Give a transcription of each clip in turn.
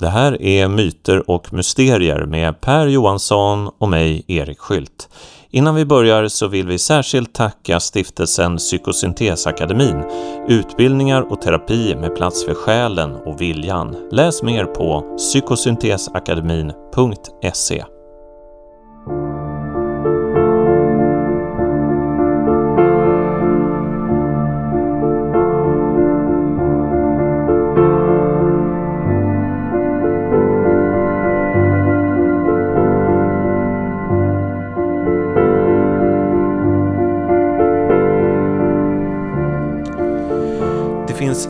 Det här är Myter och mysterier med Per Johansson och mig, Erik Skylt. Innan vi börjar så vill vi särskilt tacka stiftelsen Psykosyntesakademin, utbildningar och terapi med plats för själen och viljan. Läs mer på psykosyntesakademin.se.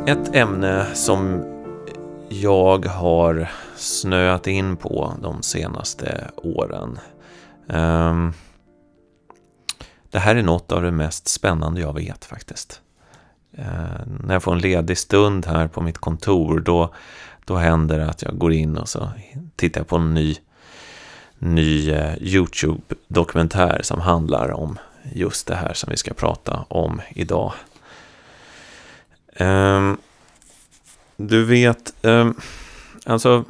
ett ämne som jag har snöat in på de senaste åren. Ehm, det här är något av det mest spännande jag vet faktiskt. Ehm, när jag får en ledig stund här på mitt kontor då, då händer det att jag går in och så tittar jag på en ny, ny eh, YouTube-dokumentär som handlar om just det här som vi ska prata om idag. Um, du vet, um, alltså,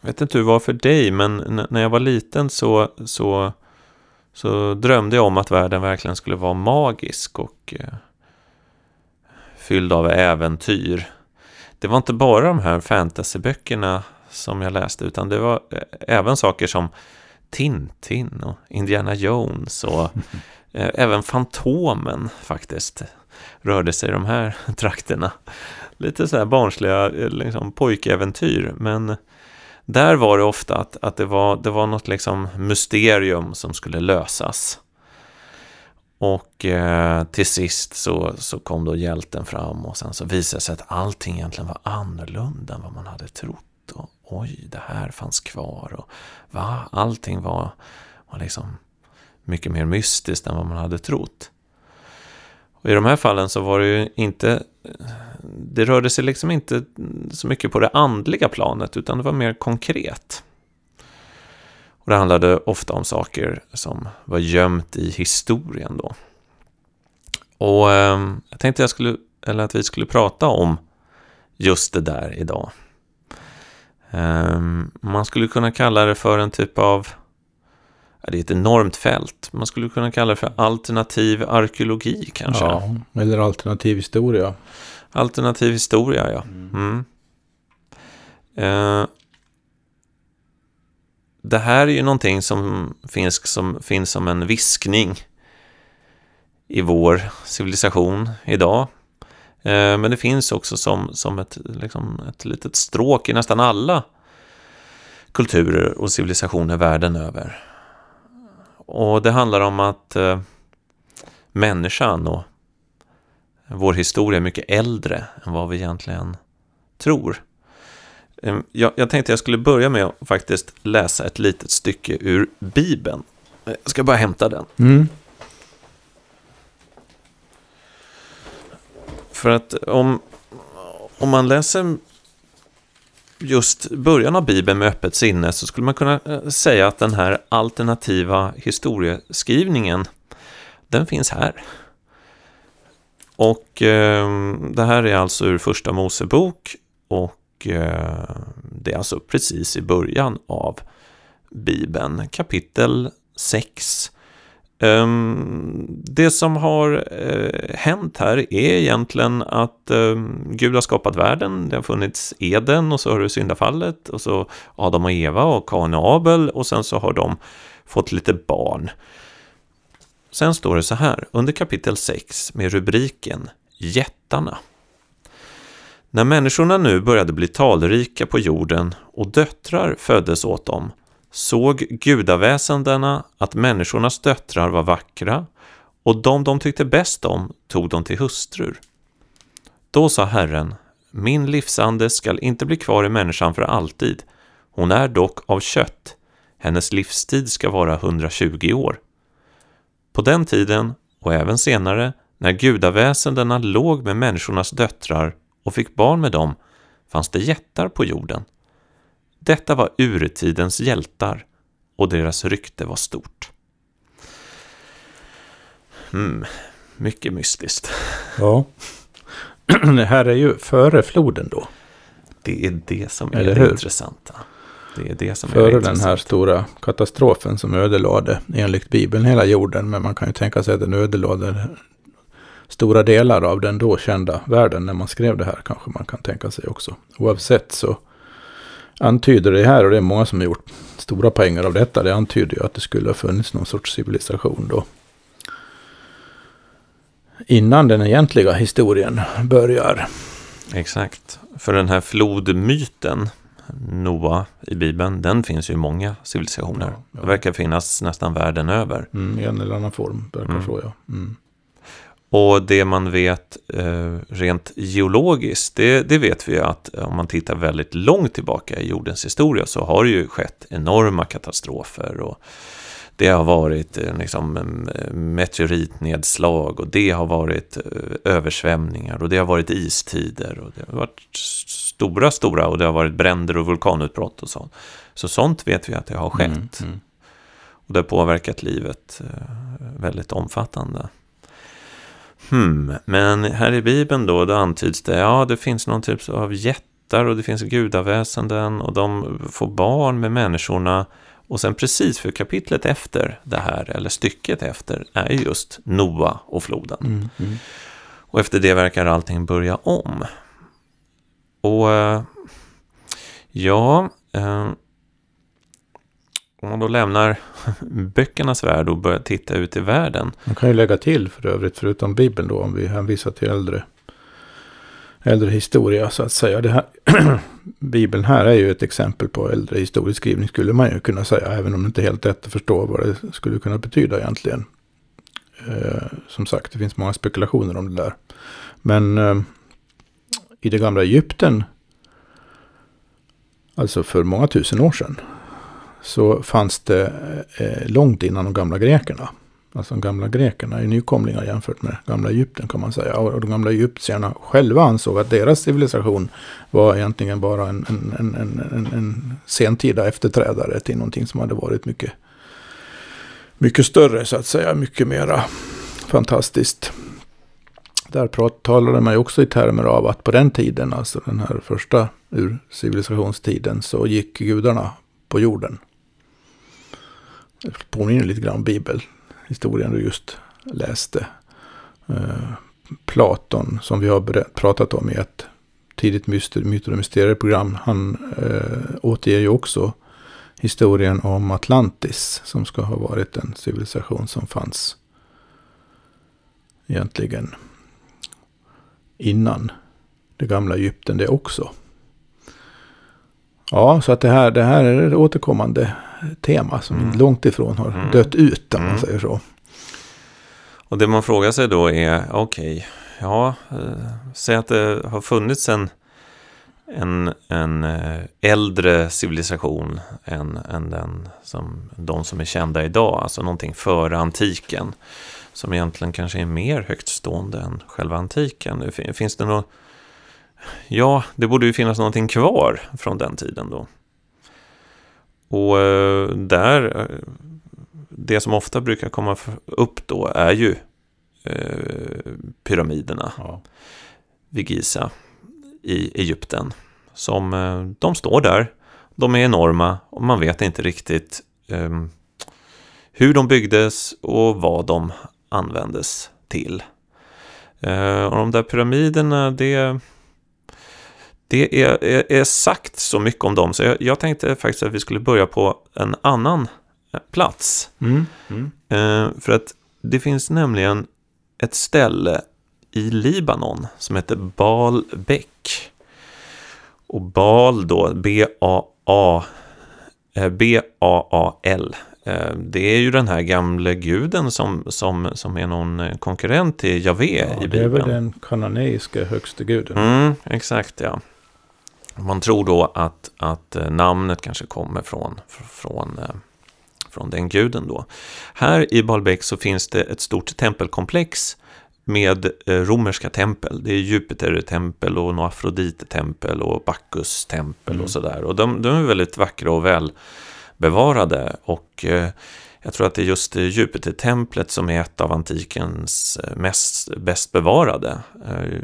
jag vet inte hur det var för dig, men när jag var liten så, så, så drömde jag om att världen verkligen skulle vara magisk och uh, fylld av äventyr. Det var inte bara de här fantasyböckerna som jag läste, utan det var uh, även saker som Tintin och Indiana Jones och uh, även Fantomen faktiskt rörde sig i de här trakterna. Lite så här barnsliga eh, liksom, pojkäventyr, men där var det ofta att, att det, var, det var något liksom mysterium som skulle lösas. Och eh, till sist så, så kom då hjälten fram och sen så visade det sig att allting egentligen var annorlunda än vad man hade trott. Och, oj, det här fanns kvar. Och va, allting var, var liksom mycket mer mystiskt än vad man hade trott. Och I de här fallen så var det ju inte, det rörde sig liksom inte så mycket på det andliga planet utan det var mer konkret. Och det handlade ofta om saker som var gömt i historien då. Och eh, jag tänkte jag skulle, eller att vi skulle prata om just det där idag. Eh, man skulle kunna kalla det för en typ av det är ett enormt fält. Man skulle kunna kalla det för alternativ arkeologi kanske. Ja, eller alternativ historia. Alternativ historia, ja. Mm. Eh, det här är ju någonting som finns, som finns som en viskning i vår civilisation idag. Eh, men det finns också som, som ett, liksom ett litet stråk i nästan alla kulturer och civilisationer världen över. Och det handlar om att eh, människan och vår historia är mycket äldre än vad vi egentligen tror. Ehm, jag, jag tänkte jag skulle börja med att faktiskt läsa ett litet stycke ur Bibeln. Jag ska bara hämta den. Mm. För att om, om man läser just början av Bibeln med öppet sinne så skulle man kunna eh, säga att den här alternativa historieskrivningen, den finns här. Och eh, det här är alltså ur första Mosebok och eh, det är alltså precis i början av Bibeln, kapitel 6 Ehm, det som har eh, hänt här är egentligen att ehm, Gud har skapat världen, det har funnits Eden och så har det syndafallet och så Adam och Eva och Kain och Abel och sen så har de fått lite barn. Sen står det så här, under kapitel 6 med rubriken Jättarna. När människorna nu började bli talrika på jorden och döttrar föddes åt dem såg gudaväsendena att människornas döttrar var vackra och de de tyckte bäst om tog de till hustrur. Då sa Herren, min livsande skall inte bli kvar i människan för alltid. Hon är dock av kött. Hennes livstid ska vara 120 år. På den tiden, och även senare, när gudaväsendena låg med människornas döttrar och fick barn med dem, fanns det jättar på jorden. Detta var urtidens hjältar och deras rykte var stort. Mm, mycket mystiskt. Ja. Det här är ju före floden då. Det är det som är Eller det hur? intressanta. Det är det som är Före det den intressanta. här stora katastrofen som ödelade enligt Bibeln hela jorden. Men man kan ju tänka sig att den ödelade stora delar av den då kända världen när man skrev det här. Kanske man kan tänka sig också. Oavsett så antyder det här, och det är många som har gjort stora pengar av detta. Det antyder ju att det skulle ha funnits någon sorts civilisation då. Innan den egentliga historien börjar. Exakt. För den här flodmyten, Noa i Bibeln, den finns ju i många civilisationer. Ja, ja. Det verkar finnas nästan världen över. Mm, I en eller annan form, verkar Mm. så ja. Mm. Och det man vet eh, rent geologiskt, det, det vet vi att om man tittar väldigt långt tillbaka i jordens historia så har det ju skett enorma katastrofer. Och det har varit eh, liksom, meteoritnedslag och det har varit eh, översvämningar och det har varit istider. Och det har varit stora, stora och det har varit bränder och vulkanutbrott och så. Så sånt vet vi att det har skett. Mm, mm. Och det har påverkat livet väldigt omfattande. Hmm, men här i Bibeln då, då antyds det, ja det finns någon typ av jättar och det finns gudaväsenden och de får barn med människorna. Och sen precis för kapitlet efter det här, eller stycket efter, är just Noa och floden. Mm, mm. Och efter det verkar allting börja om. Och eh, ja, eh, om man då lämnar böckernas värld och börjar titta ut i världen. Man kan ju lägga till för övrigt, förutom Bibeln då, om vi hänvisar till äldre, äldre historia så att säga. Det här, Bibeln här är ju ett exempel på äldre historieskrivning skulle man ju kunna säga, även om det inte är helt lätt att förstå vad det skulle kunna betyda egentligen. Eh, som sagt, det finns många spekulationer om det där. Men eh, i det gamla Egypten, alltså för många tusen år sedan, så fanns det eh, eh, långt innan de gamla grekerna. Alltså de gamla grekerna är nykomlingar jämfört med gamla Egypten kan man säga. Och de gamla egyptierna själva ansåg att deras civilisation var egentligen bara en, en, en, en, en, en sentida efterträdare till någonting som hade varit mycket, mycket större så att säga. Mycket mera fantastiskt. Där talade man ju också i termer av att på den tiden, alltså den här första ur civilisationstiden, så gick gudarna på jorden. Det påminner lite grann om bibelhistorien du just läste. Eh, Platon, som vi har pratat om i ett tidigt myter och mysterieprogram, han eh, återger ju också historien om Atlantis, som ska ha varit en civilisation som fanns egentligen innan det gamla Egypten det också. Ja, så att det här, det här är återkommande tema som Mm. långt ifrån har Mm. dött ut, om man Mm. säger så. Och det man frågar sig då är, okej, ja, eh, säg att det har funnits en, en, en eh, äldre civilisation än, än den som, de som är kända idag, alltså någonting före antiken, som egentligen kanske är mer högtstående än själva antiken. Fin- Finns det något, ja, det borde ju finnas någonting kvar från den tiden då. Och eh, där, eh, det som ofta brukar komma upp då är ju eh, pyramiderna Ja. vid Giza i Egypten. Som, de står där, de är enorma och man vet inte riktigt eh, hur de byggdes och vad de användes till. Och de där pyramiderna, det, det är, är, är sagt så mycket om dem så jag, jag tänkte faktiskt att vi skulle börja på en annan eh, plats. Mm. Mm. Eh, för att det finns nämligen ett ställe i Libanon som heter Baalbek. Och Baal då, B-A-A, eh, B-A-A-L. Eh, Det är ju den här gamle guden som, som, som är någon konkurrent till Javé Ja, i det är väl Bibeln. den kananeiska högste guden. Mm, exakt, ja. Man tror då att, att eh, namnet kanske kommer från, fr- från, eh, från den guden då. Här i Baalbek så finns det ett stort tempelkomplex med eh, romerska tempel. Det är Jupiter-tempel och Afrodite-tempel och Bacchus-tempel Mm. och sådär. Och de, de är väldigt vackra och väl bevarade. Och jag tror att det är just Jupitertemplet som är ett av antikens eh, mest bäst bevarade. Eh,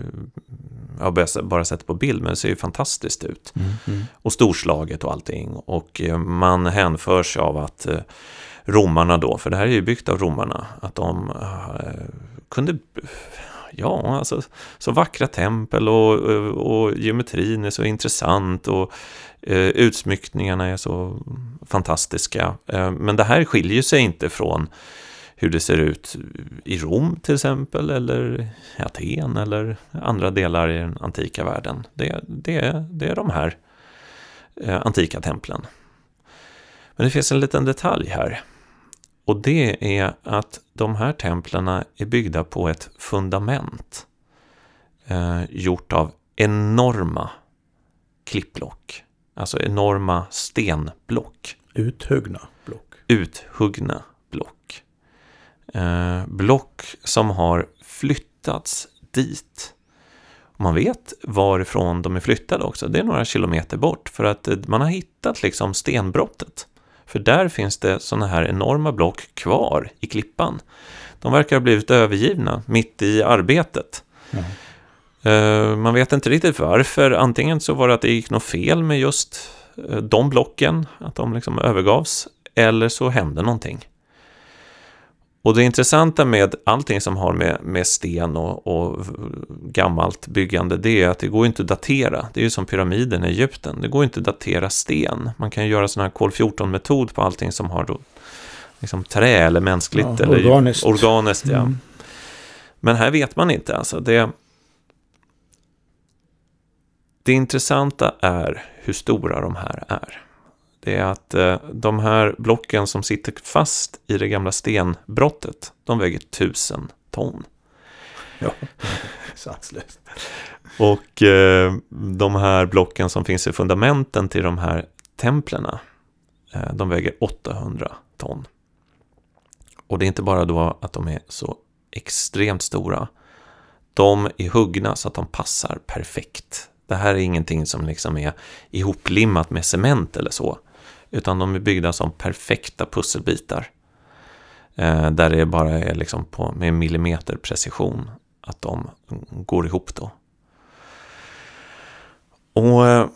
jag har bara sett på bild, men det ser ju fantastiskt ut. Mm, mm. Och storslaget och allting. Och eh, man hänförs av att romarna då, för det här är ju byggt av romarna, att de kunde ja, alltså så vackra tempel och, och geometrin är så intressant och eh, Eh, utsmyckningarna är så fantastiska. Eh, men det här skiljer sig inte från hur det ser ut i Rom till exempel, eller i Aten eller andra delar i den antika världen. Det, det, det är de här eh, antika templen. Men det finns en liten detalj här. Och det är att de här templen är byggda på ett fundament eh, gjort av enorma klippblock. Alltså enorma stenblock. Uthuggna block. Uthuggna block. Eh, block som har flyttats dit. Och man vet varifrån de är flyttade också. Det är några kilometer bort. För att man har hittat liksom stenbrottet. För där finns det sådana här enorma block kvar i klippan. De verkar ha blivit övergivna mitt i arbetet. Mm. Man vet inte riktigt varför. Antingen så var det att det gick något fel med just eh, de blocken, att de liksom övergavs. Eller så hände någonting. Och det intressanta med allting som har med, med sten och, och, gammalt byggande, det är att det går inte att datera. Det är ju som pyramiden i Egypten. Det går inte att datera sten. Man kan göra sån här kol-14-metod på allting som har då, liksom trä eller mänskligt. Ja, eller organiskt. organiskt ja. Mm. Men här vet man inte. Alltså det, det intressanta är hur stora de här är det är att eh, de här blocken som sitter fast i det gamla stenbrottet, de väger tusen ton. Ja, sanslöst. Och eh, de här blocken som finns i fundamenten till de här templerna, eh, de väger 800 ton. Och det är inte bara då att de är så extremt stora. De är huggna så att de passar perfekt. Det här är ingenting som liksom är ihoplimmat med cement eller så. Utan de är byggda som perfekta pusselbitar. Eh, där det bara är liksom på, med millimeter precision att de går ihop då. Och eh,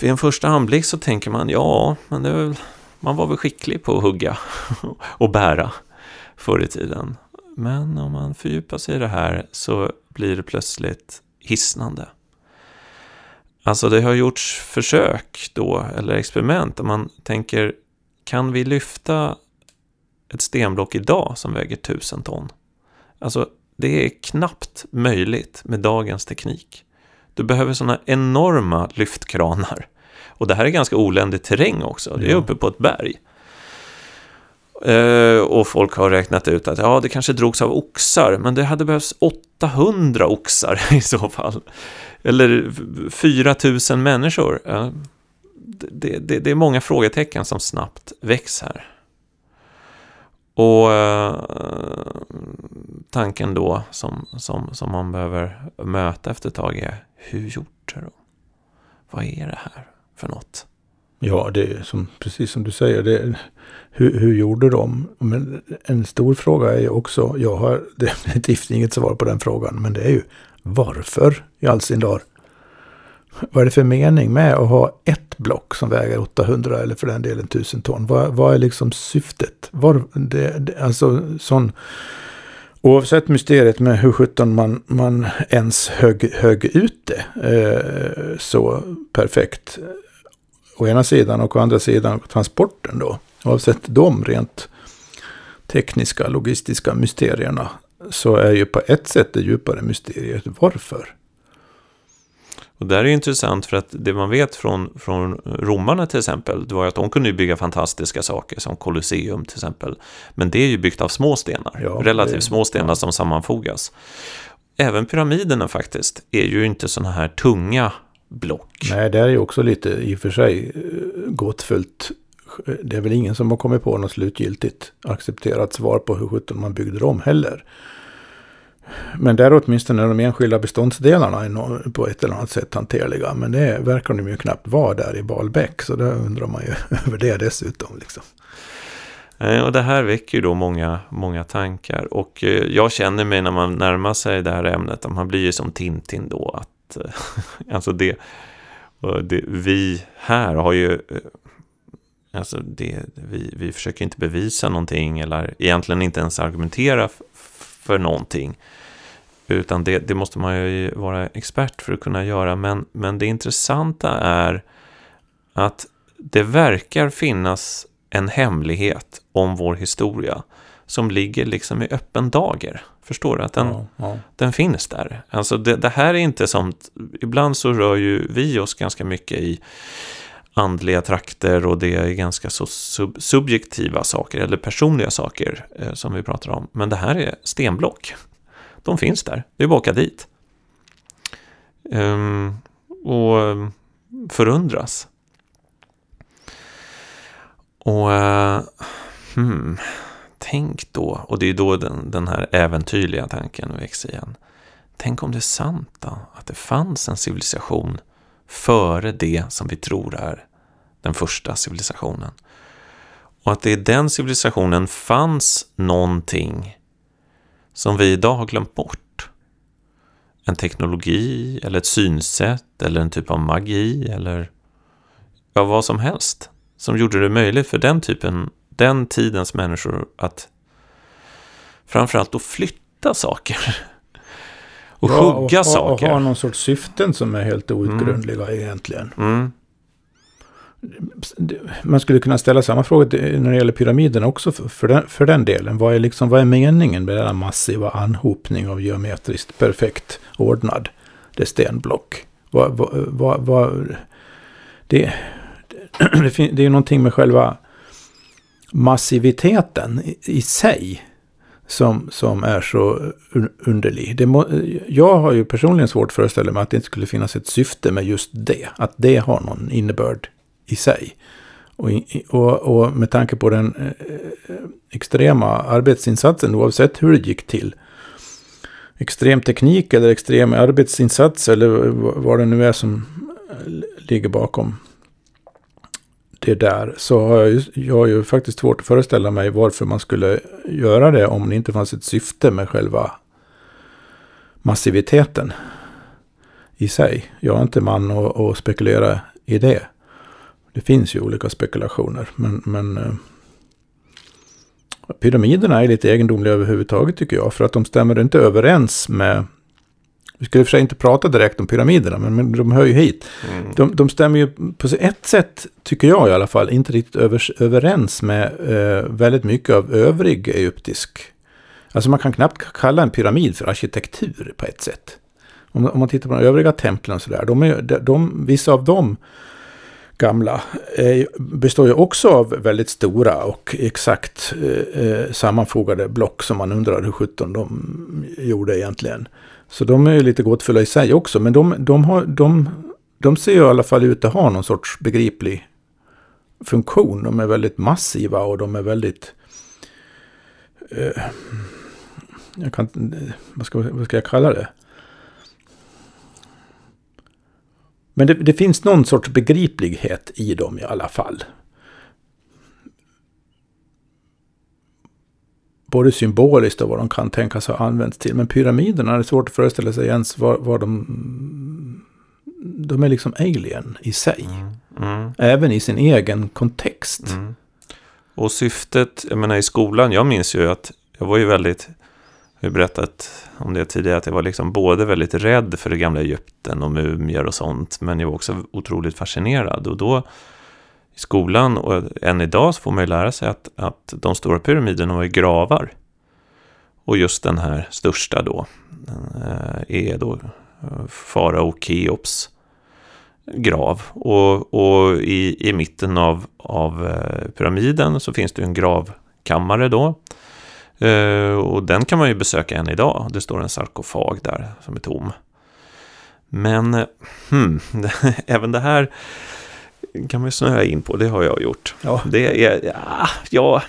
vid en första anblick så tänker man, ja, men det väl, man var väl skicklig på att hugga och bära förr i tiden. Men om man fördjupar sig i det här så blir det plötsligt hisnande. Alltså det har gjorts försök då, eller experiment, där man tänker, kan vi lyfta ett stenblock idag som väger tusen ton? Alltså, det är knappt möjligt med dagens teknik. Du behöver sådana enorma lyftkranar. Och det här är ganska oländig terräng också. Det är uppe på ett berg. Eh, och folk har räknat ut att ja, det kanske drogs av oxar, men det hade behövts 800 oxar i så fall. Eller 4 000 människor. Det, det, det, är många frågetecken som snabbt väcks här. Och eh, tanken då som, som, som man behöver möta efter ett tag är, hur gjorde de? Vad är det här för något? Ja, det är som, precis som du säger. Det, hur, hur gjorde de? Men en stor fråga är ju också, jag har definitivt inget svar på den frågan, men det är ju varför i all sin dar? Vad är det för mening med att ha ett block som väger 800 eller för den delen 1000 ton? Vad, vad är liksom syftet? Var, det, det, alltså sån... Oavsett mysteriet med hur sjutton man, man ens högg, högg ut det eh, så perfekt å ena sidan och å andra sidan transporten då. Oavsett de rent tekniska, logistiska mysterierna så är ju på ett sätt det djupare mysteriet varför. Och det här är intressant för att det man vet från, från romarna till exempel, det var att de kunde bygga fantastiska saker som Colosseum till exempel. Men det är ju byggt av små stenar, ja, relativt det, små stenar ja. som sammanfogas. Även pyramiderna faktiskt är ju inte sådana här tunga block. Nej, det är ju också lite i och för sig eh, gåtfullt. Det är väl ingen som har kommit på något slutgiltigt accepterat svar på hur sjutton man byggde dem heller. Men där åtminstone de enskilda beståndsdelarna är på ett eller annat sätt hanterliga. Men det verkar de ju knappt vara där i Balbäck. Så då undrar man ju över det dessutom. Liksom. Eh, och det här väcker ju då många, många tankar. Och eh, jag känner mig när man närmar sig det här ämnet, att man blir ju som Tintin då. Att, Eh, alltså det, det, vi här har ju... Eh, alltså det, vi, vi försöker inte bevisa någonting eller egentligen inte ens argumentera för någonting. Utan det, det måste man ju vara expert för att kunna göra. Men, men det intressanta är att det verkar finnas en hemlighet om vår historia som ligger liksom i öppen dager. Förstår du? Att den, ja, ja. den finns där. Alltså det, det, här är inte som... Ibland så rör ju vi oss ganska mycket i andliga trakter och det är ganska så sub, subjektiva saker eller personliga saker eh, som vi pratar om. Men det här är stenblock. De finns där. Det är bara att åka dit. Um, och förundras. Och uh, hmm, tänk då, och det är då den, den här äventyrliga tanken växer igen. Tänk om det är sant då, att det fanns en civilisation före det som vi tror är den första civilisationen. Och att det i den civilisationen fanns någonting som vi idag har glömt bort. En teknologi, eller ett synsätt, eller en typ av magi, eller ja, vad som helst som gjorde det möjligt för den typen, den tidens människor att framförallt att flytta saker. Och ja, hugga och, saker. Och ha någon sorts syften som är helt outgrundliga mm. egentligen. Mm. Man skulle kunna ställa samma fråga när det gäller pyramiden också för den, för den delen. Vad är, liksom, vad är meningen med denna massiva anhopning av geometriskt perfekt ordnad det stenblock? Vad, vad, vad, vad, det, det är ju någonting med själva massiviteten i, sig som, som är så underlig. Det må, jag har ju personligen svårt att föreställa mig att det inte skulle finnas ett syfte med just det. Att det har någon innebörd i sig. Och, och, och med tanke på den eh, extrema arbetsinsatsen, oavsett hur det gick till. Extrem teknik eller extrem arbetsinsats eller vad det nu är som eh, ligger bakom det där så har jag, ju, jag har ju faktiskt svårt att föreställa mig varför man skulle göra det om det inte fanns ett syfte med själva massiviteten i sig. Jag är inte man att spekulera i det. Det finns ju olika spekulationer, men, men eh, pyramiderna är lite egendomliga överhuvudtaget tycker jag, för att de stämmer inte överens med vi skulle i och för sig inte prata direkt om pyramiderna, men, men de hör ju hit. Mm. De, de, stämmer ju på ett sätt, tycker jag i alla fall, inte riktigt över, överens med eh, väldigt mycket av övrig egyptisk. Alltså man kan knappt kalla en pyramid för arkitektur på ett sätt. Om, om man tittar på de övriga templen och sådär, de är, de, de, vissa av dem gamla eh, består ju också av väldigt stora och exakt eh, eh sammanfogade block som man undrar hur sjutton de gjorde egentligen. Så de är ju lite gåtfulla i sig också. Men de, de, har, de, de ser ju i alla fall ut att ha någon sorts begriplig funktion. De är väldigt massiva och de är väldigt... Eh, jag kan, vad, ska, vad ska jag kalla det? Men det, det, finns någon sorts begriplighet i dem i alla fall. Både symboliskt och vad de kan tänkas ha använts till. Men pyramiderna är det svårt att föreställa sig ens vad, vad de... De är liksom alien i sig. Mm. Mm. Även i sin egen kontext. Mm. Och syftet, jag menar i skolan, jag minns ju att jag var ju väldigt, jag har berättat om det tidigare, att jag var liksom både väldigt rädd för det gamla Egypten och mumier och sånt, men jag var också otroligt fascinerad. Och då skolan och än idag så får man ju lära sig att, att de stora pyramiderna var ju gravar. Och just den här största då eh, är då eh, farao Keops grav. Och, och i, i mitten av, av eh, pyramiden så finns det en gravkammare då. Och den kan man ju besöka än idag. Det står en sarkofag där som är tom. Men hmm, även det här kan man snöa in på, det har jag gjort. Ja. Det är, ja, ja,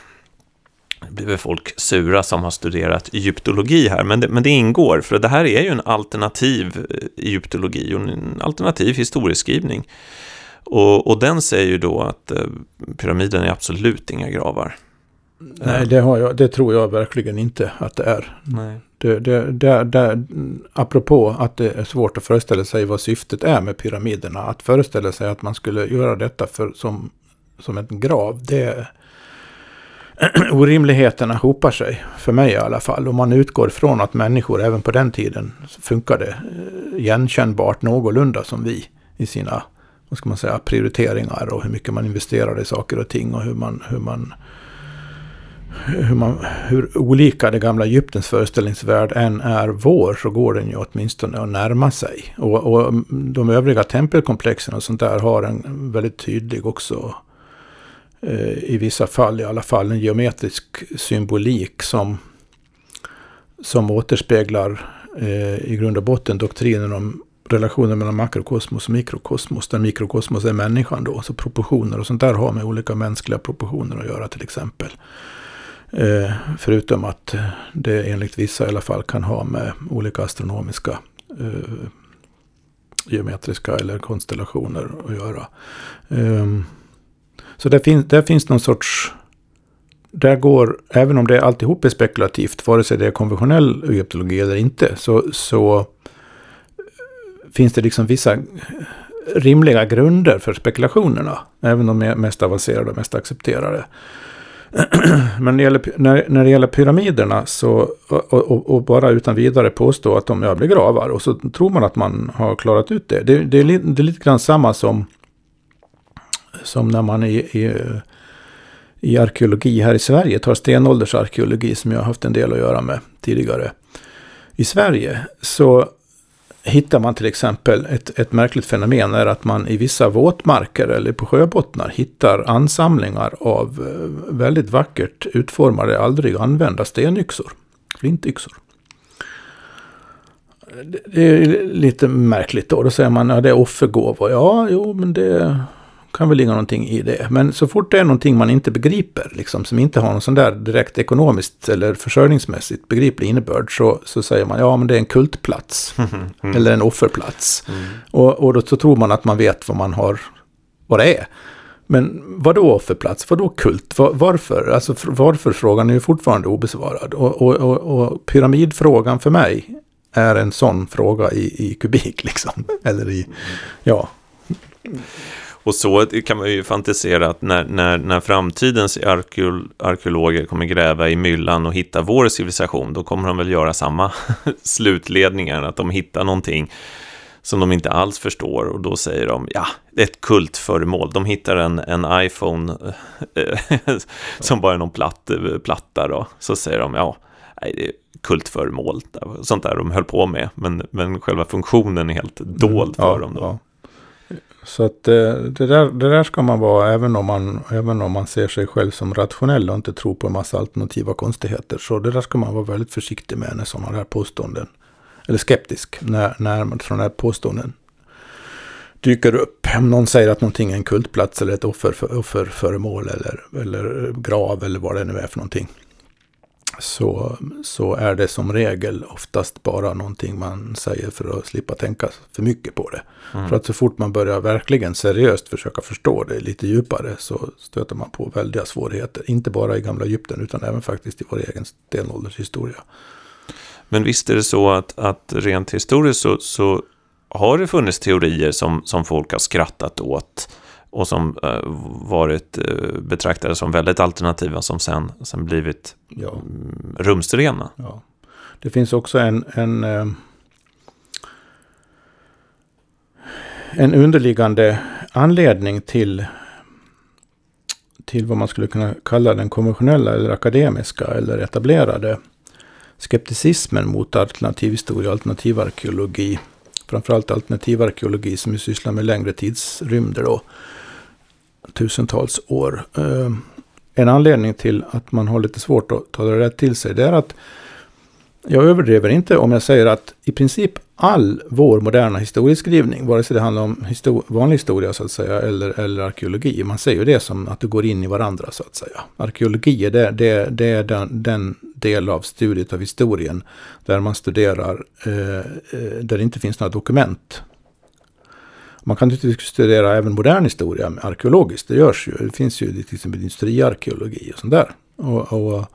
blir väl folk sura som har studerat egyptologi här, men det, men det ingår, för det här är ju en alternativ eh, egyptologi och en alternativ historieskrivning. Och, och den säger ju då att eh, pyramiden är absolut inga gravar. Nej, det, har jag, det tror jag verkligen inte att det är. Nej. Det, det, det, det, apropå att det är svårt att föreställa sig vad syftet är med pyramiderna. Att föreställa sig att man skulle göra detta för, som, som en grav. Det, orimligheterna hopar sig, för mig i alla fall. Om man utgår från att människor även på den tiden funkade eh, igenkännbart någorlunda som vi i sina vad ska man säga, prioriteringar och hur mycket man investerar i saker och ting och hur man, hur man hur, man, hur olika det gamla Egyptens föreställningsvärld än är vår så går den ju åtminstone att närma sig. Och, och mm, de övriga tempelkomplexen och sånt där har en väldigt tydlig också eh, i vissa fall i alla fall en geometrisk symbolik som, som återspeglar eh, i grund och botten doktrinen om relationen mellan makrokosmos och mikrokosmos. Där mikrokosmos är människan då. Så proportioner och sånt där har med olika mänskliga proportioner att göra till exempel. Eh, förutom att det enligt vissa i alla fall kan ha med olika astronomiska eh, geometriska eller konstellationer att göra. Ehm, så där finns, där finns någon sorts... Där går, även om det alltihop är spekulativt, vare sig det är konventionell egyptologi eller inte, så, så eh, finns det liksom vissa rimliga grunder för spekulationerna. Även de mest avancerade och mest accepterade. Men när det, gäller, när, när det gäller pyramiderna så, och, och, och, bara utan vidare påstå att de är gravar och så tror man att man har klarat ut det. Det, det, är, det är lite grann samma som, som när man i, i, i arkeologi här i Sverige tar stenåldersarkeologi som jag har haft en del att göra med tidigare. I Sverige så hittar man till exempel ett, ett märkligt fenomen är att man i vissa våtmarker eller på sjöbottnar hittar ansamlingar av eh, väldigt vackert utformade, aldrig använda stenyxor, flintyxor. Det är lite märkligt då. Då säger man att ja, det är offergåvor. Ja, jo, men det kan väl ligga någonting i det. Men så fort det är någonting man inte begriper, liksom, som inte har någon sån där direkt ekonomiskt eller försörjningsmässigt begriplig innebörd, så, så säger man ja men det är en kultplats. Mm. Eller en offerplats. Mm. Och, och då så tror man att man vet vad man har, vad det är. Men vad då offerplats? Vad då kult? Var, varför? Alltså varför frågan är ju fortfarande obesvarad. Och, och, och, och pyramidfrågan för mig är en sån fråga i, i kubik liksom. Eller i, ja. Och så kan man ju fantisera att när, när, när framtidens arkeol arkeologer kommer gräva i myllan och hitta vår civilisation, då kommer de väl göra samma slutledningar, att de hittar någonting som de inte alls förstår och då säger de, ja, det är ett kultföremål. De hittar en, en iPhone som bara är någon platt, platta då, så säger de, ja, det är kultföremål, sånt där de höll på med, men, men själva funktionen är helt dold för ja, dem då. Ja. Så att eh, det, där, det där ska man vara även om man, även om man ser sig själv som rationell och inte tror på en massa alternativa konstigheter. Så det där ska man vara väldigt försiktig med när sådana här påståenden, eller skeptisk när, när sådana här påståenden dyker upp. Om någon säger att någonting är en kultplats eller ett offer, offerföremål eller, eller grav eller vad det nu är för någonting så, så är det som regel oftast bara någonting man säger för att slippa tänka för mycket på det. Mm. För att så fort man börjar verkligen seriöst försöka förstå det lite djupare så stöter man på väldiga svårigheter. Inte bara i gamla Egypten utan även faktiskt i vår egen stenåldershistoria. Men visst är det så att, att rent historiskt så, så har det funnits teorier som, som folk har skrattat åt och som eh, varit eh, betraktade som väldigt alternativa som sen, sen blivit ja. Mm, rumsrena. Ja. Det finns också en, en, eh, en underliggande anledning till, till vad man skulle kunna kalla den konventionella eller akademiska eller etablerade skepticismen mot alternativ historia och alternativ arkeologi. Framförallt alternativ arkeologi som sysslar med längre tidsrymder då tusentals år. Eh, en anledning till att man har lite svårt att ta det rätt till sig, det är att jag överdriver inte om jag säger att i princip all vår moderna historieskrivning, vare sig det handlar om histor vanlig historia så att säga, eller, eller arkeologi, man säger ju det som att det går in i varandra så att säga. Arkeologi är, det, det, det är den, den, del av studiet av historien där man studerar, eh, eh där det inte finns några dokument man kan naturligtvis studera även modern historia arkeologiskt. Det görs ju. Det finns ju till exempel industriarkeologi och sånt där. Och, och,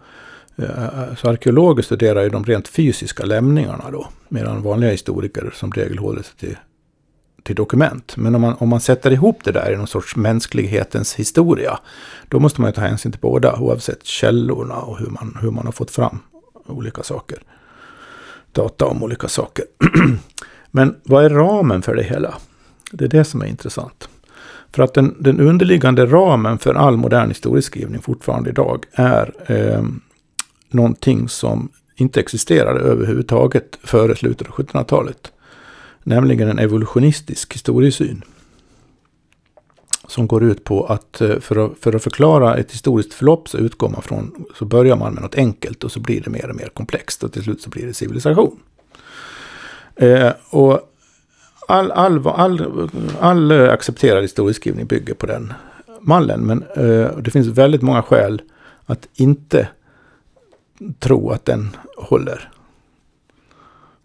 eh, eh, så arkeologer studerar ju de rent fysiska lämningarna då. Medan vanliga historiker som regel håller sig till, till dokument. Men om man, om man sätter ihop det där i någon sorts mänsklighetens historia. Då måste man ju ta hänsyn till båda oavsett källorna och hur man, hur man har fått fram olika saker. Data om olika saker. Men vad är ramen för det hela? Det är det som är intressant. För att den, den underliggande ramen för all modern historieskrivning fortfarande idag är eh, någonting som inte existerade överhuvudtaget före slutet av 1700-talet. Nämligen en evolutionistisk historiesyn. Som går ut på att eh, för, att för att förklara ett historiskt förlopp så utgår man från, så börjar man med något enkelt och så blir det mer och mer komplext och till slut så blir det civilisation. Eh, och all, all, all, all accepterad historieskrivning bygger på den mallen. Men eh, det finns väldigt många skäl att inte tro att den håller.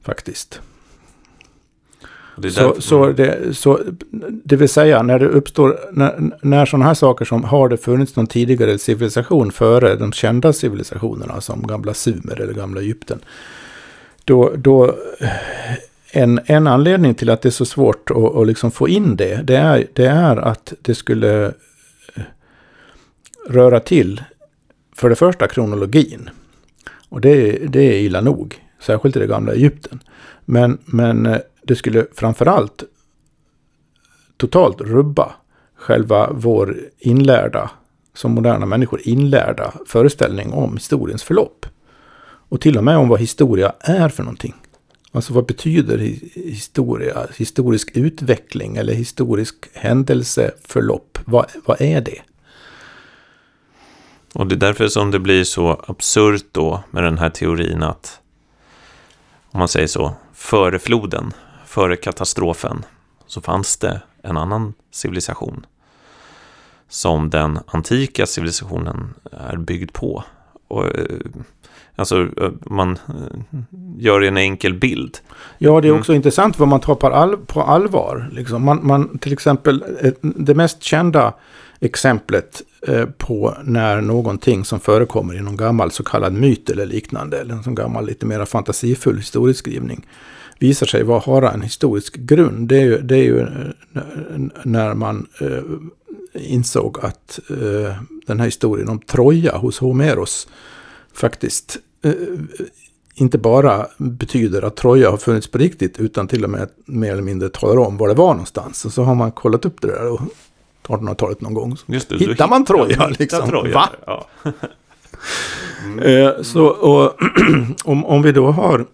Faktiskt. Det så, så, det, så det vill säga när det uppstår, när, när sådana här saker som har det funnits någon tidigare civilisation före de kända civilisationerna som gamla Sumer eller gamla Egypten. Då, då en, en anledning till att det är så svårt att, att liksom få in det, det är, det är att det skulle eh, röra till, för det första kronologin. Och det, det är illa nog, särskilt i det gamla Egypten. Men, men eh, det skulle framförallt totalt rubba själva vår inlärda, som moderna människor inlärda föreställning om historiens förlopp. Och till och med om vad historia är för någonting. Alltså vad betyder historia, historisk utveckling eller historisk händelseförlopp? Vad, vad är det? Och det är därför som det blir så absurt då med den här teorin att, om man säger så, före floden, före katastrofen, så fanns det en annan civilisation som den antika civilisationen är byggd på. Och eh, Alltså man gör en enkel bild. Ja, det är mm. också mm. intressant vad man tar på, all, på allvar. Liksom man, man, till exempel, det mest kända exemplet eh, på när någonting som förekommer i någon gammal så kallad myt eller liknande, eller en sån gammal lite mer fantasifull historieskrivning, visar sig vara, ha en historisk grund. Det är ju, det är ju när man eh, insåg att eh, den här historien om Troja hos Homeros faktiskt eh, inte bara betyder att Troja har funnits på riktigt utan till och med mer eller mindre talar om var det var någonstans. Och så har man kollat upp det där och 1800-talet någon gång. Så det, hittar man Troja liksom. Troja, Va? Ja. mm. eh, så och, om, om vi då har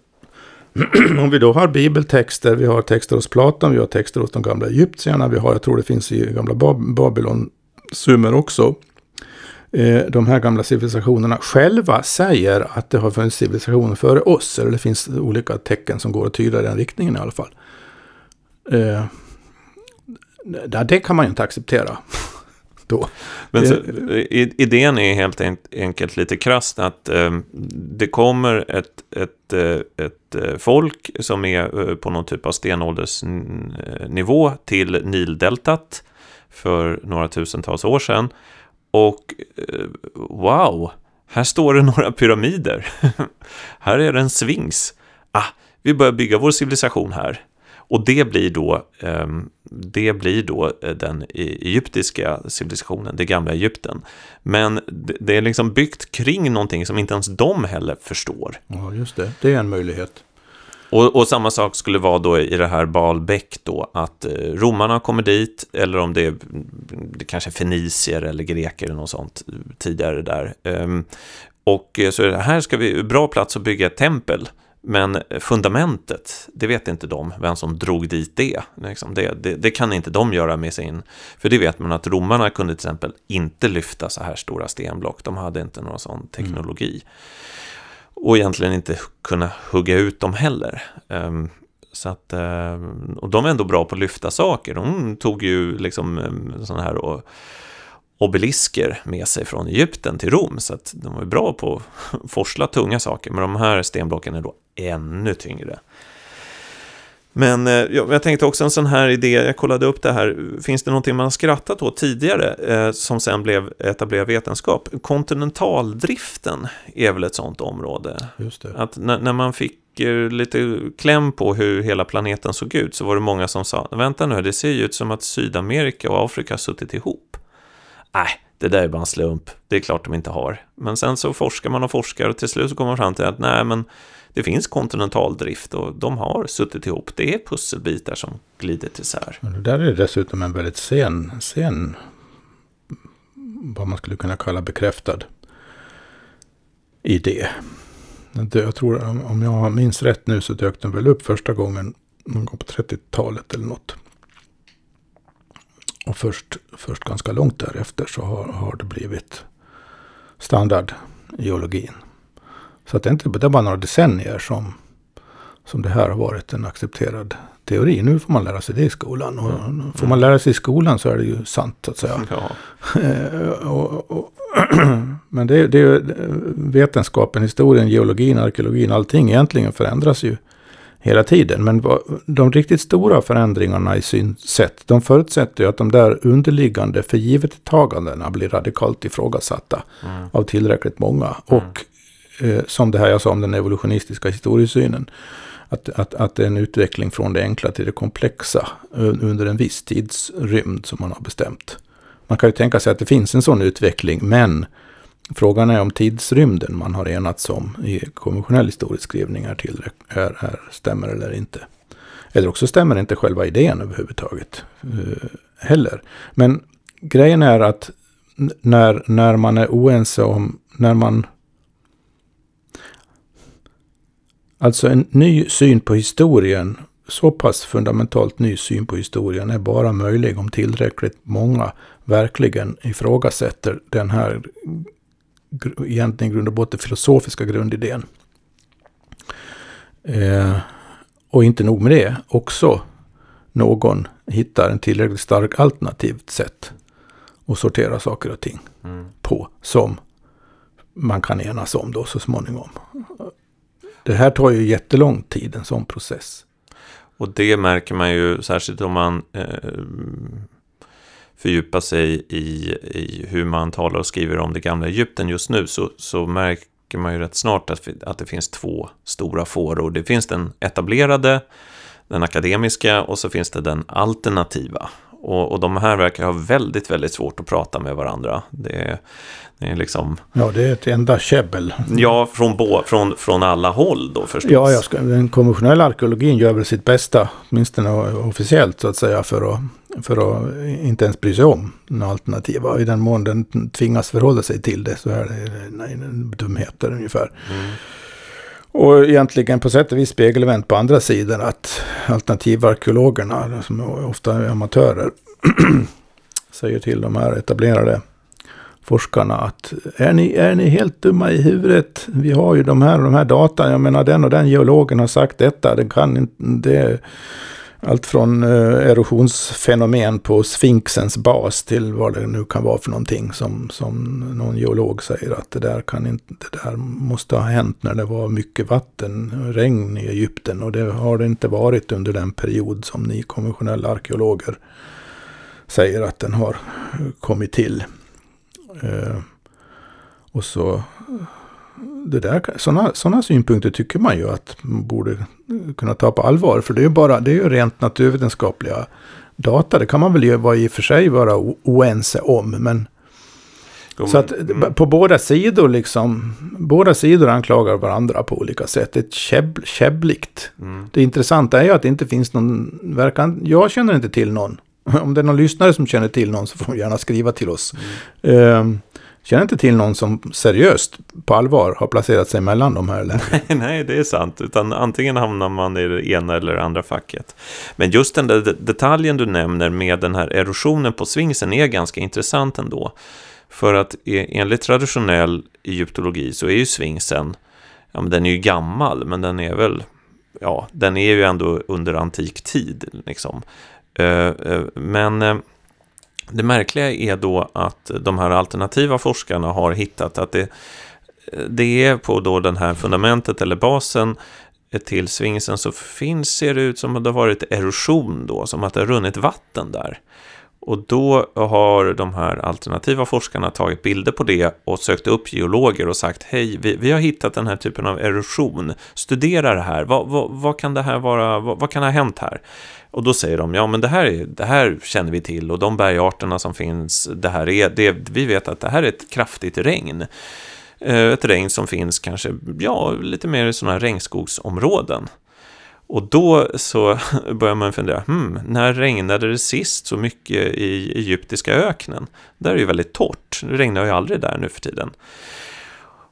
om vi då har bibeltexter, vi har texter hos Platon, vi har texter hos de gamla egyptierna, vi har, jag tror det finns i gamla Babylon, Sumer också. Eh, de här gamla civilisationerna själva säger att det har funnits civilisationer före oss. Eller det finns olika tecken som går att tyda i den riktningen i alla fall. Eh, det kan man ju inte acceptera. Då. Men så, idén är helt enkelt lite krasst att eh, det kommer ett, ett, eh, ett folk som är på någon typ av stenåldersnivå till Nildeltat för några tusentals år sedan och eh, wow, här står det några pyramider. här är det en svings. Ah, vi börjar bygga vår civilisation här. Och det blir då, ehm, det blir då eh, den e-, egyptiska civilisationen, det gamla Egypten. Men det är liksom byggt kring någonting som inte ens de heller förstår. Ja, just det. Det är en möjlighet. Och, och, samma sak skulle vara då i det här Baalbäck då, att eh, romarna kommer dit, eller om det är det kanske fenicier eller greker eller något sånt eh, tidigare där. Ehm, och eh, så är det, här ska vi, bra plats att bygga ett tempel. Men fundamentet, det vet inte de, vem som drog dit det. Liksom det, det. det, kan inte de göra med sin... För det vet man att romarna kunde till exempel inte lyfta så här stora stenblock. De hade inte någon sån teknologi. Mm och egentligen inte kunna hugga ut dem heller. Ehm, så att, ehm, och de är ändå bra på att lyfta saker. De tog ju liksom ehm, sådana här obelisker med sig från Egypten till Rom. Så att de var bra på att forsla tunga saker. Men de här stenblocken är då ännu tyngre. Men eh, jag, tänkte också en sån här idé, jag kollade upp det här, finns det någonting man har skrattat åt tidigare eh, som sen blev etablerad vetenskap? Kontinentaldriften är väl ett sånt område? Just det. Att när, när man fick eh, lite kläm på hur hela planeten såg ut så var det många som sa, vänta nu, det ser ju ut som att Sydamerika och Afrika har suttit ihop. Nej, det där är bara en slump, det är klart de inte har. Men sen så forskar man och forskar och till slut så kommer man fram till att nej, men det finns kontinentaldrift och de har suttit ihop. Det är pusselbitar som glider isär. Det där är dessutom en väldigt sen, sen, vad man skulle kunna kalla bekräftad idé. Jag tror, om- om jag minns rätt nu så dök den väl upp första gången någon gång på 30-talet eller något. Och först, först ganska långt därefter så har, har det blivit standard i geologin. Så att det är inte det är bara några decennier som, som det här har varit en accepterad teori. Nu får man lära sig det i skolan. Och får man lära sig i skolan så är det ju sant så att säga. Ja, Eh, och, och, men det, det är ju vetenskapen, historien, geologin, arkeologin, allting egentligen förändras ju hela tiden. Men de riktigt stora förändringarna i synsätt, de förutsätter ju att de där underliggande förgivettagandena blir radikalt ifrågasatta mm. av tillräckligt många. Och eh, som det här jag sa om den evolutionistiska historiesynen, att, att, att det är en utveckling från det enkla till det komplexa eh, under en viss tidsrymd som man har bestämt. Man kan ju tänka sig att det finns en sån utveckling, men frågan är om tidsrymden man har enats om i konventionell historieskrivning är, är, är, stämmer eller inte. Eller också stämmer inte själva idén överhuvudtaget eh, heller. Men grejen är att när, när man är oense om, när man Alltså en ny syn på historien, så pass fundamentalt ny syn på historien är bara möjlig om tillräckligt många verkligen ifrågasätter den här egentligen grund och botten filosofiska grundidén. Eh, och inte nog med det, också någon hittar en tillräckligt stark alternativt sätt att sortera saker och ting Mm. på som man kan enas om då så småningom. Det här tar ju jättelång tid, en sån process. Och det märker man ju särskilt om man eh, fördjupar sig i, i hur man talar och skriver om det gamla Egypten just nu så, så märker man ju rätt snart att, att det finns två stora fåror. Det finns den etablerade, den akademiska och så finns det den alternativa. Och, och de här verkar ha väldigt, väldigt svårt att prata med varandra. Det är, det är liksom, Ja, det är ett enda käbbel. ja, från, bo, från, från alla håll då förstås. Ja, jag ska, den konventionella arkeologin gör väl sitt bästa, åtminstone officiellt så att säga, för att, för att inte ens bry sig om den alternativa. I den mån den tvingas förhålla sig till det så är det nej, dumheter ungefär. Mm. Och egentligen på sätt och vis spegelvänt på andra sidan att alternativarkeologerna, som ofta är amatörer, säger till de här etablerade forskarna att är ni, är ni helt dumma i huvudet? Vi har ju de här och de här data. Jag menar den och den geologen har sagt detta. Den kan inte, det allt från eh, erosionsfenomen på Sphinxens bas till vad det nu kan vara för någonting som, som någon geolog säger att det där, kan inte, det där måste ha hänt när det var mycket vatten, regn i Egypten och det har det inte varit under den period som ni konventionella arkeologer säger att den har eh, kommit till. Eh, och så det där, sådana såna synpunkter tycker man ju att man borde kunna ta på allvar. För det är ju bara, det är ju rent naturvetenskapliga data. Det kan man väl ju vara i och för sig vara oense om. Men så att mm. på båda sidor liksom, båda sidor anklagar varandra på olika sätt. Det är käbb, käbbligt. Mm. Det intressanta är ju att det inte finns någon, verkan, jag känner inte till någon. Om det är någon lyssnare som känner till någon så får de gärna skriva till oss. Ehm, känner inte till någon som seriöst, på allvar, har placerat sig mellan de här länderna. Nej, det är sant. Utan antingen hamnar man i det ena eller det andra facket. Men just den där detaljen du nämner med den här erosionen på svingsen är ganska intressant ändå. För att e-, enligt traditionell egyptologi så är ju svingsen, ja men den är ju gammal, men den är väl, ja, den är ju ändå under antik tid liksom. Eh, eh, men eh, det märkliga är då att de här alternativa forskarna har hittat att det, det är på då den här fundamentet eller basen till Svingsen så finns, ser det ut som att det har varit erosion då, som att det har runnit vatten där. Och då har de här alternativa forskarna tagit bilder på det och sökt upp geologer och sagt hej, vi, vi har hittat den här typen av erosion, studera det här, vad, vad, vad kan det här vara, vad, vad, kan ha hänt här? Och då säger de, ja men det här, är, det här känner vi till och de bergarterna som finns, det här är, det, vi vet att det här är ett kraftigt regn. Eh, ett regn som finns kanske, ja, lite mer i sådana här regnskogsområden. Och då så börjar man fundera, hmm, när regnade det sist så mycket i egyptiska öknen? Där är det ju väldigt torrt, det regnar ju aldrig där nu för tiden.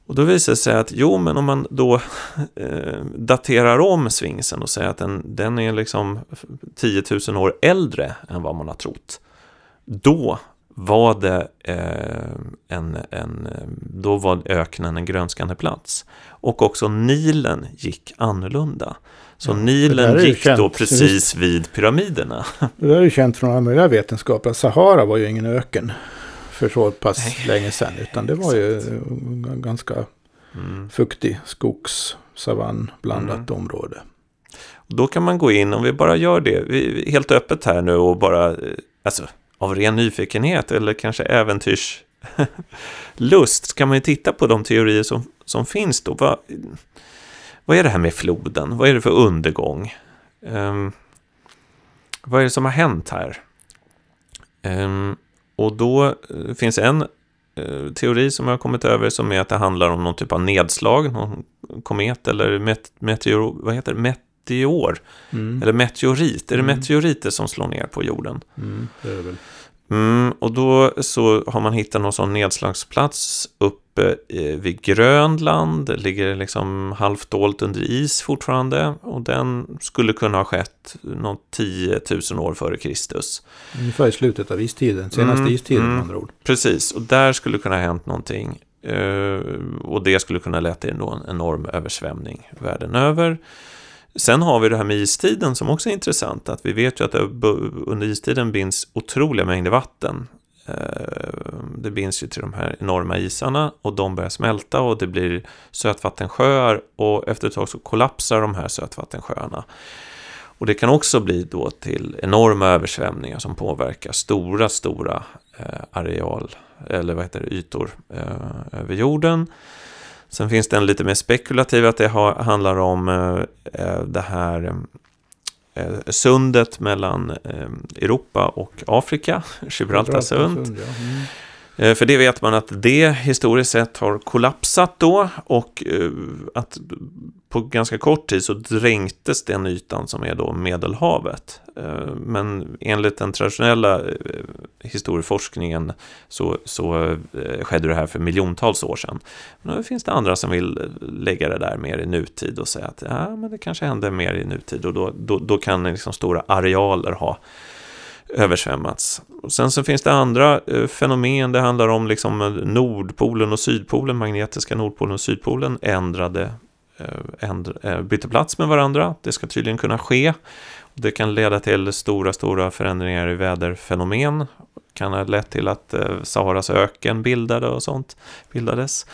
Och då visar det sig att jo, men om man då eh, daterar om svingsen och säger att den, den är liksom 10 000 år äldre än vad man har trott. Då var det eh, en, en, då var öknen en grönskande plats. Och också Nilen gick annorlunda. Så ja, Nilen gick känt, då precis vid pyramiderna. Det där är ju känt från alla möjliga vetenskaper. Sahara var ju ingen öken för så pass Nej. länge sedan. Utan det var ju ganska mm. fuktig skogs, savann, blandat mm. område. Då kan man gå in, om vi bara gör det, vi, helt öppet här nu och bara, eh, alltså av ren nyfikenhet eller kanske äventyrslust, kan man ju titta på de teorier som, som finns då. Vad, vad är det här med floden? Vad är det för undergång? Um, vad är det som har hänt här? Um, och då uh, finns en uh, teori som jag har kommit över som är att det handlar om någon typ av nedslag, någon komet eller met meteor, vad heter det? meteor. Mm. Eller meteorit. Är det mm. meteoriter som slår ner på jorden? Mm, det är det väl. Mm, och då så har man hittat någon sån nedslagsplats uppe vid Grönland. Det ligger liksom halvt dolt under is fortfarande. Och den skulle kunna ha skett något 10 000 år före Kristus. Ungefär i slutet av istiden, senaste mm, istiden med mm, andra ord. Precis, och där skulle kunna ha hänt någonting. Uh, och det skulle kunna leda till en enorm översvämning världen över. Sen har vi det här med istiden som också är intressant. Att vi vet ju att under istiden binds otroliga mängder vatten. Eh, det binds ju till de här enorma isarna och de börjar smälta och det blir sötvattensjöar och efter ett tag så kollapsar de här sötvattensjöarna. Och det kan också bli då till enorma översvämningar som påverkar stora, stora eh, areal eller vad heter det, ytor eh, över jorden. Sen finns det en lite mer spekulativ att det handlar om eh, eh, det här eh, sundet mellan Europa och Afrika, Gibraltarsund. Gibraltar ja. mm. Eh, för det vet man att det historiskt sett har kollapsat då och eh, att på ganska kort tid så dränktes den ytan som är då Medelhavet. Eh, men enligt den traditionella historieforskningen så, så skedde det här för miljontals år sedan. Men nu finns det andra som vill lägga det där mer i nutid och säga att ja, men det kanske hände mer i nutid och då, då, då kan liksom stora arealer ha översvämmats. Och sen så finns det andra eh, fenomen. Det handlar om liksom eh, Nordpolen och Sydpolen, magnetiska Nordpolen och Sydpolen ändrade, eh, ändra, eh, bytte plats med varandra. Det ska tydligen kunna ske. Det kan leda till stora, stora förändringar i väderfenomen kan ha lett till att eh, Saharas öken bildade och sånt bildades.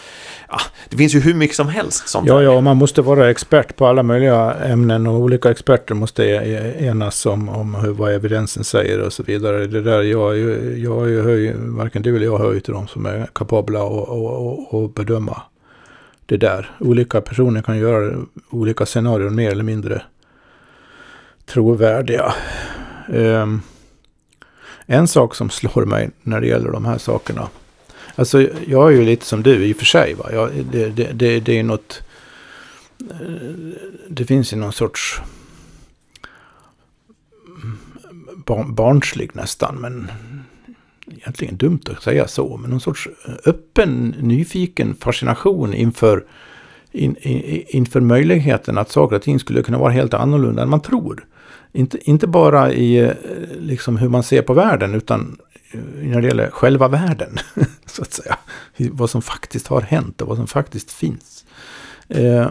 Ja, det finns ju hur mycket som helst sånt Ja, ja, man måste vara expert på alla möjliga ämnen och olika experter måste e-, enas om, om hur, vad evidensen säger och så vidare. Det där, jag, jag, jag hör varken du eller jag hör ju till de som är kapabla att bedöma det där. Olika personer kan göra olika scenarier mer eller mindre trovärdiga. Um, en sak som slår mig när det gäller de här sakerna. Alltså jag är ju lite som du i och för sig. Va? Jag, det, det, det, det är något... Eh, det finns ju någon sorts barnslig nästan, men egentligen dumt att säga så, men någon sorts öppen, nyfiken fascination inför, in, in, inför möjligheten att saker och ting skulle kunna vara helt annorlunda än man tror. Inte, inte bara i eh, liksom, hur man ser på världen utan eh, när det gäller själva världen. så att säga. Vad som faktiskt har hänt och vad som faktiskt finns. Eh,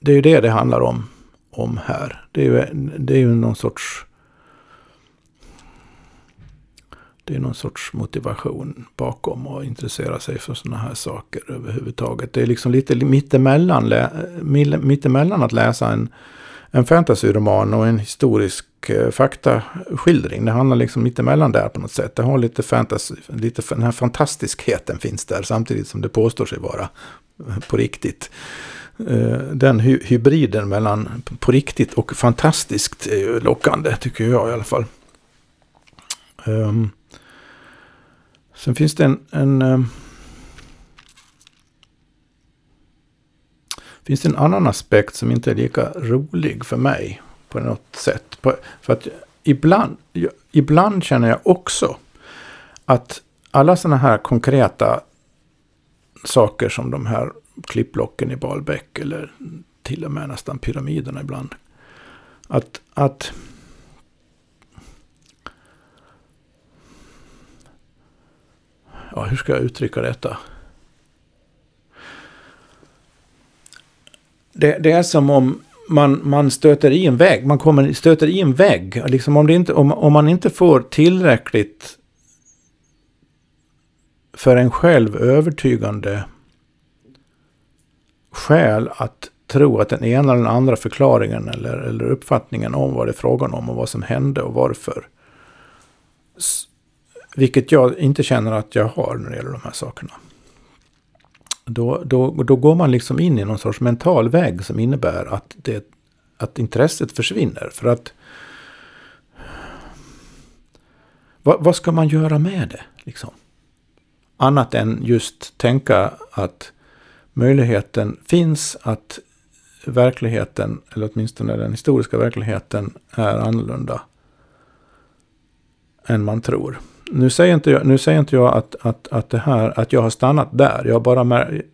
det är ju det det handlar om, om här. Det är ju, det är ju någon sorts... Det är någon sorts motivation bakom att intressera sig för sådana här saker överhuvudtaget. Det är liksom lite mittemellan, mittemellan att läsa en, en fantasyroman och en historisk eh, faktaskildring. Det handlar liksom mittemellan där på något sätt. Det har lite fantasy, lite, den här fantastiskheten finns där samtidigt som det påstår sig vara eh, på riktigt. Eh, den hy hybriden mellan på riktigt och fantastiskt är lockande tycker jag i alla fall. Um, sen finns det en, en finns det en annan aspekt som inte är lika rolig för mig på något sätt. På, för att ibland, ibland känner jag också att alla sådana här konkreta saker som de här klippblocken i Balbäck eller till och med nästan pyramiderna ibland. Att, att ja, hur ska jag uttrycka detta? Det, det, är som om man, man stöter i en vägg. Man kommer, stöter i en vägg. Liksom om, det inte, om, om man inte får tillräckligt för en själv övertygande skäl att tro att den ena eller den andra förklaringen eller, eller uppfattningen om vad det är frågan om och vad som hände och varför. Vilket jag inte känner att jag har när det gäller de här sakerna. Då, då, då går man liksom in i någon sorts mental väg som innebär att, det, att intresset försvinner. För att vad, vad ska man göra med det? Liksom? Annat än just tänka att möjligheten finns att verkligheten, eller åtminstone den historiska verkligheten, är annorlunda än man tror. Nu säger inte jag, nu säger inte jag att, att, att, det här, att jag har stannat där. Jag har bara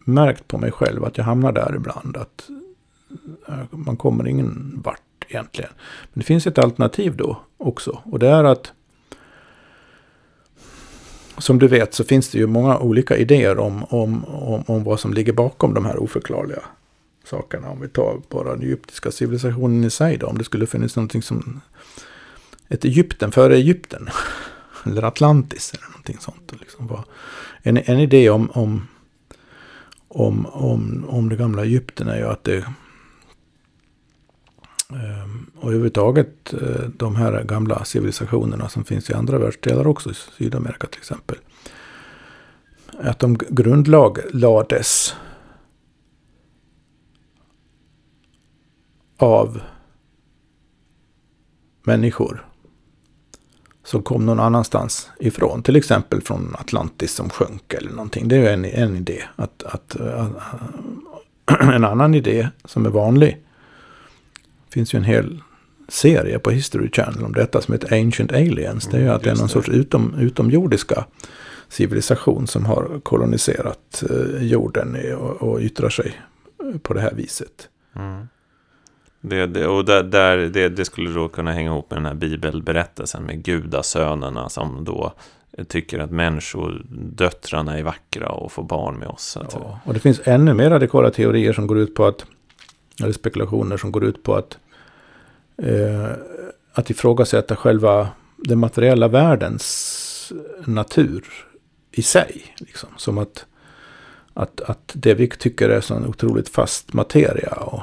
märkt på mig själv att jag hamnar där ibland. Att eh, man kommer ingen vart egentligen. Men det finns ett alternativ då också. Och det är att som du vet så finns det ju många olika idéer om, om, om, om vad som ligger bakom de här oförklarliga sakerna. Om vi tar bara den egyptiska civilisationen i sig då. Om det skulle finnas någonting som ett Egypten före Egypten. Eller Atlantis eller någonting sånt. Liksom en, en idé om, om, om, om, om det gamla Egypten är ju att det ehm, och överhuvudtaget eh, de här gamla civilisationerna som finns i andra världsdelar också, i Sydamerika till exempel. Att de grundlades av människor som kom någon annanstans ifrån. Till exempel från Atlantis som sjönk eller någonting. Det är en, en idé. Att, att, att, en annan idé som är vanlig finns ju en hel serie på History Channel om detta som heter Ancient Aliens. det är ju mm, att det är någon det. sorts utom, utomjordiska civilisation som har koloniserat eh, jorden och, och yttrar sig på det här viset. Mm. Det, det, och där, där, det, det, skulle då kunna hänga ihop med den här bibelberättelsen med gudasönerna som då tycker att människor, döttrarna är vackra och får barn med oss. Ja, och det finns ännu mer radikala teorier som går ut på att eller spekulationer som går ut på att, eh, att ifrågasätta själva den materiella världens natur i sig. Liksom. Som att, att, att det vi tycker är så otroligt fast materia och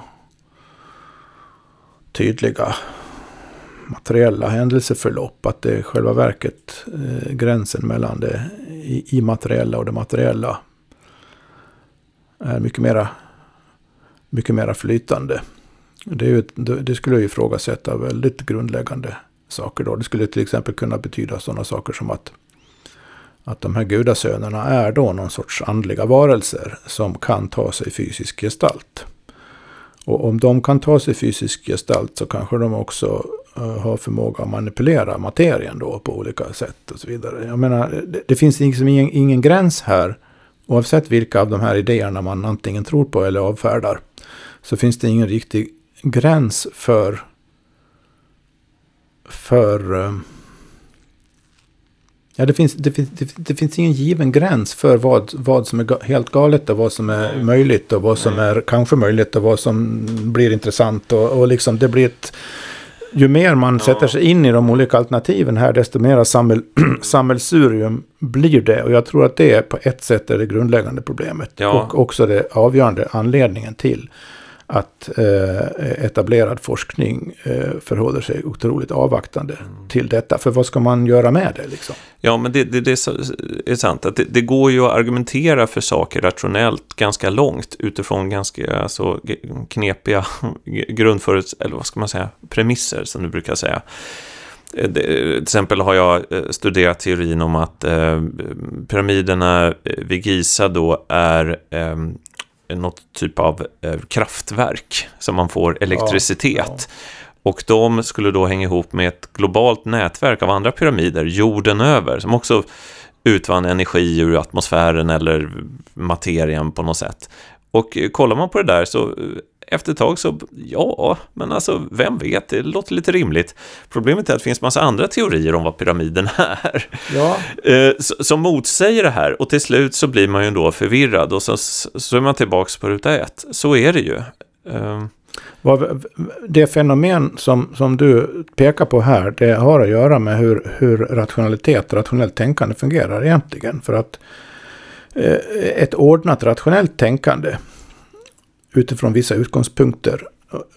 tydliga materiella händelseförlopp. Att det är själva verket eh, gränsen mellan det immateriella och det materiella är mycket mera mycket mera flytande. Det, är ju, det skulle ju ifrågasätta väldigt grundläggande saker då. Det skulle till exempel kunna betyda sådana saker som att, att de här gudasönerna är då någon sorts andliga varelser som kan ta sig fysisk gestalt. Och om de kan ta sig fysisk gestalt så kanske de också eh, har förmåga att manipulera materien då på olika sätt och så vidare. Jag menar, det, det finns liksom ingen, ingen gräns här. Oavsett vilka av de här idéerna man antingen tror på eller avfärdar så finns det ingen riktig gräns för för eh, Ja, det finns, det, finns, det, finns ingen given gräns för vad, vad som är helt galet och vad som är Nej. möjligt och vad som Nej. är kanske möjligt och vad som blir intressant. Och, och liksom det blir ett... ju mer man ja. sätter sig in i de olika alternativen här, desto mer sammel, sammelsurium blir det. Och jag tror att det är på ett sätt är det grundläggande problemet. Ja. Och också det avgörande anledningen till att eh, etablerad forskning eh, förhåller sig otroligt avvaktande mm. till detta. För vad ska man göra med det? Liksom? Ja, men det, det, det är sant. Att det, det, går ju att argumentera för saker rationellt ganska långt utifrån ganska alltså, knepiga grundföruts eller vad ska man säga, premisser som du brukar säga. Eh, till exempel har jag eh, studerat teorin om att eh, pyramiderna vid Giza då är eh, något typ av eh, kraftverk som man får elektricitet. Ja, ja. Och de skulle då hänga ihop med ett globalt nätverk av andra pyramider jorden över som också utvann energi ur atmosfären eller materien på något sätt. Och eh, kollar man på det där så eh, efter ett tag så, ja, men alltså vem vet, det låter lite rimligt. Problemet är att det finns massa andra teorier om vad pyramiden är. Ja. Eh, som motsäger det här och till slut så blir man ju då förvirrad och så, så är man tillbaka på ruta ett. Så är det ju. Eh. Det fenomen som, som du pekar på här, det har att göra med hur, hur rationalitet, rationellt tänkande fungerar egentligen. För att eh, ett ordnat rationellt tänkande utifrån vissa utgångspunkter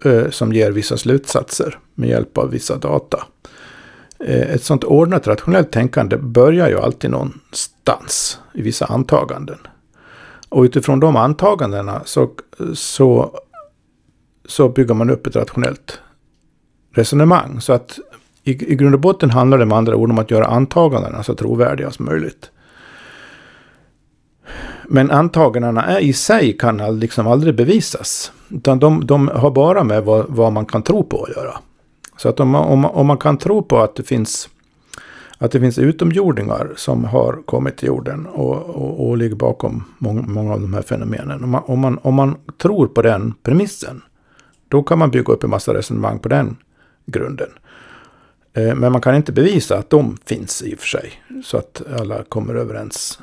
eh, som ger vissa slutsatser med hjälp av vissa data. Eh, ett sånt ordnat rationellt tänkande börjar ju alltid någonstans i vissa antaganden. Och utifrån de antagandena så, så, så bygger man upp ett rationellt resonemang. Så att i, i grund och botten handlar det med andra ord om att göra antagandena så trovärdiga som möjligt. Men antagandena i sig kan liksom aldrig bevisas. Utan de, de har bara med vad, vad, man kan tro på att göra. Så att om man, om, om man kan tro på att det finns att det finns utomjordingar som har kommit till jorden och, och, och ligger bakom många, många, av de här fenomenen. Om man, om, man, om man tror på den premissen, då kan man bygga upp en massa resonemang på den grunden. Eh, men man kan inte bevisa att de finns i och för sig. Så att alla kommer överens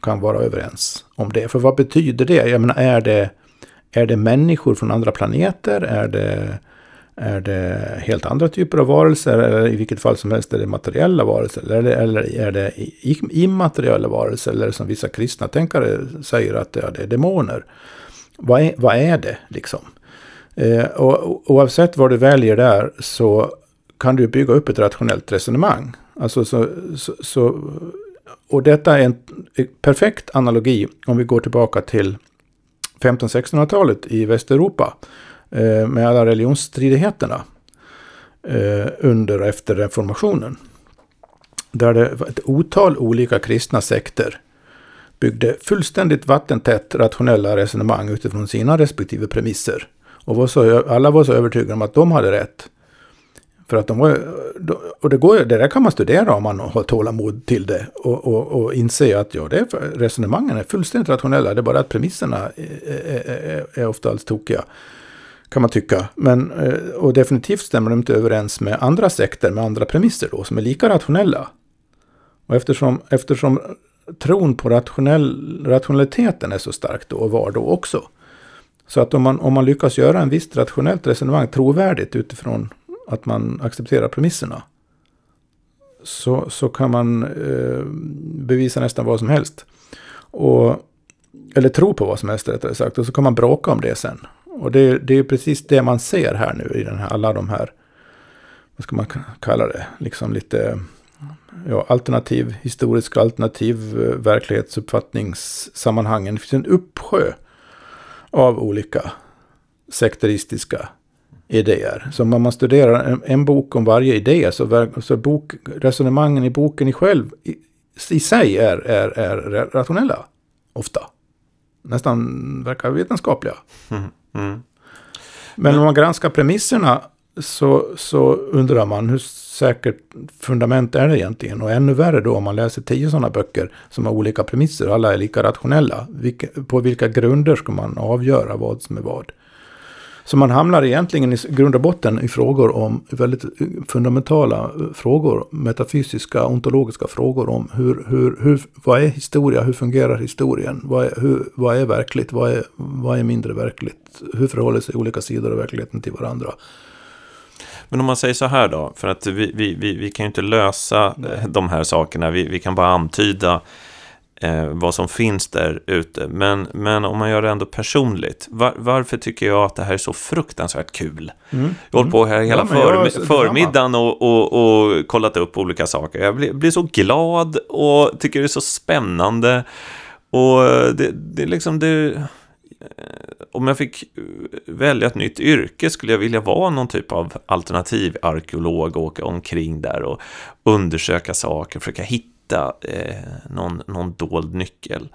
kan vara överens om det. För vad betyder det? Jag menar, är det, är det människor från andra planeter? Är det, är det helt andra typer av varelser? Eller i vilket fall som helst är det materiella varelser? Eller, eller är det immateriella varelser? Eller som vissa kristna tänkare säger att det är demoner. Vad är, vad är det liksom? Eh, och, oavsett vad du väljer där så kan du bygga upp ett rationellt resonemang. Alltså så, så, så och detta är en perfekt analogi om vi går tillbaka till 1500-1600-talet i Västeuropa. Eh, med alla religionsstridigheterna eh, under och efter reformationen. Där det var ett otal olika kristna sekter byggde fullständigt vattentätt rationella resonemang utifrån sina respektive premisser. Och var så, alla var så övertygade om att de hade rätt. För att de var, och det, går, det där kan man studera om man har tålamod till det. Och, och, och inse att ja, det är, resonemangen är fullständigt rationella. Det är bara att premisserna är, är, är ofta alls tokiga. Kan man tycka. Men, eh, och definitivt stämmer de inte överens med andra sekter med andra premisser då, som är lika rationella. Och eftersom, eftersom tron på rationell, rationaliteten är så stark då och var då också. Så att om man, om man lyckas göra en visst rationellt resonemang trovärdigt utifrån att man accepterar premisserna. Så, så kan man eh, bevisa nästan vad som helst. Och, eller tro på vad som helst rättare sagt. Och så kan man bråka om det sen. Och det, det är precis det man ser här nu i den här, alla de här, vad ska man kalla det, liksom lite ja, alternativ, historisk alternativ eh, verklighetsuppfattningssammanhangen. Det finns en uppsjö av olika sekteristiska idéer. Så om man studerar en, en, bok om varje idé så, så bok, resonemangen i boken i själv i, i sig är, är, är rationella. Ofta. Nästan verkar vetenskapliga. Mm. Mm. Men om man granskar premisserna så, så undrar man hur säkert fundament är det egentligen? Och ännu värre då om man läser tio sådana böcker som har olika premisser och alla är lika rationella. Vilka, på vilka grunder ska man avgöra vad som är vad? Så man hamnar egentligen i grund och botten i frågor om väldigt eh, fundamentala eh, frågor, metafysiska, ontologiska frågor om hur, hur, hur, vad är historia, hur fungerar historien, vad är, hur, vad är verkligt, vad är, vad är mindre verkligt, hur förhåller sig olika sidor av verkligheten till varandra. Men om man säger så här då, för att vi, vi, vi, vi kan ju inte lösa eh, de här sakerna, vi, vi kan bara antyda eh, vad som finns där ute. Men, men om man gör det ändå personligt, var, varför tycker jag att det här är så fruktansvärt kul? Mm. Jag har hållit på här hela ja, för, förmiddagen och, och, och, kollat upp olika saker. Jag blir, blir, så glad och tycker det är så spännande. Och det, det är liksom det om jag fick välja ett nytt yrke skulle jag vilja vara någon typ av alternativarkeolog och åka omkring där och undersöka saker, försöka hitta eh, någon, någon dold nyckel.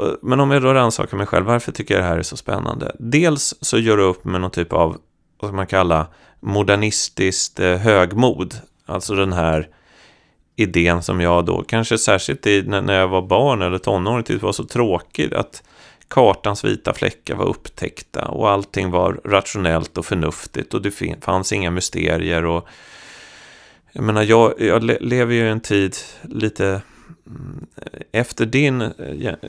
Eh, men om jag då rannsakar mig själv, varför tycker jag det här är så spännande? Dels så gör det upp med någon typ av, vad ska man kalla, modernistiskt eh, högmod. Alltså den här idén som jag då, kanske särskilt i, när jag var barn eller tonåring, tyckte var så tråkig. att kartans vita fläckar var upptäckta och allting var rationellt och förnuftigt och det fanns inga mysterier. Och, jag menar, jag, jag lever ju i en tid lite mm, efter din,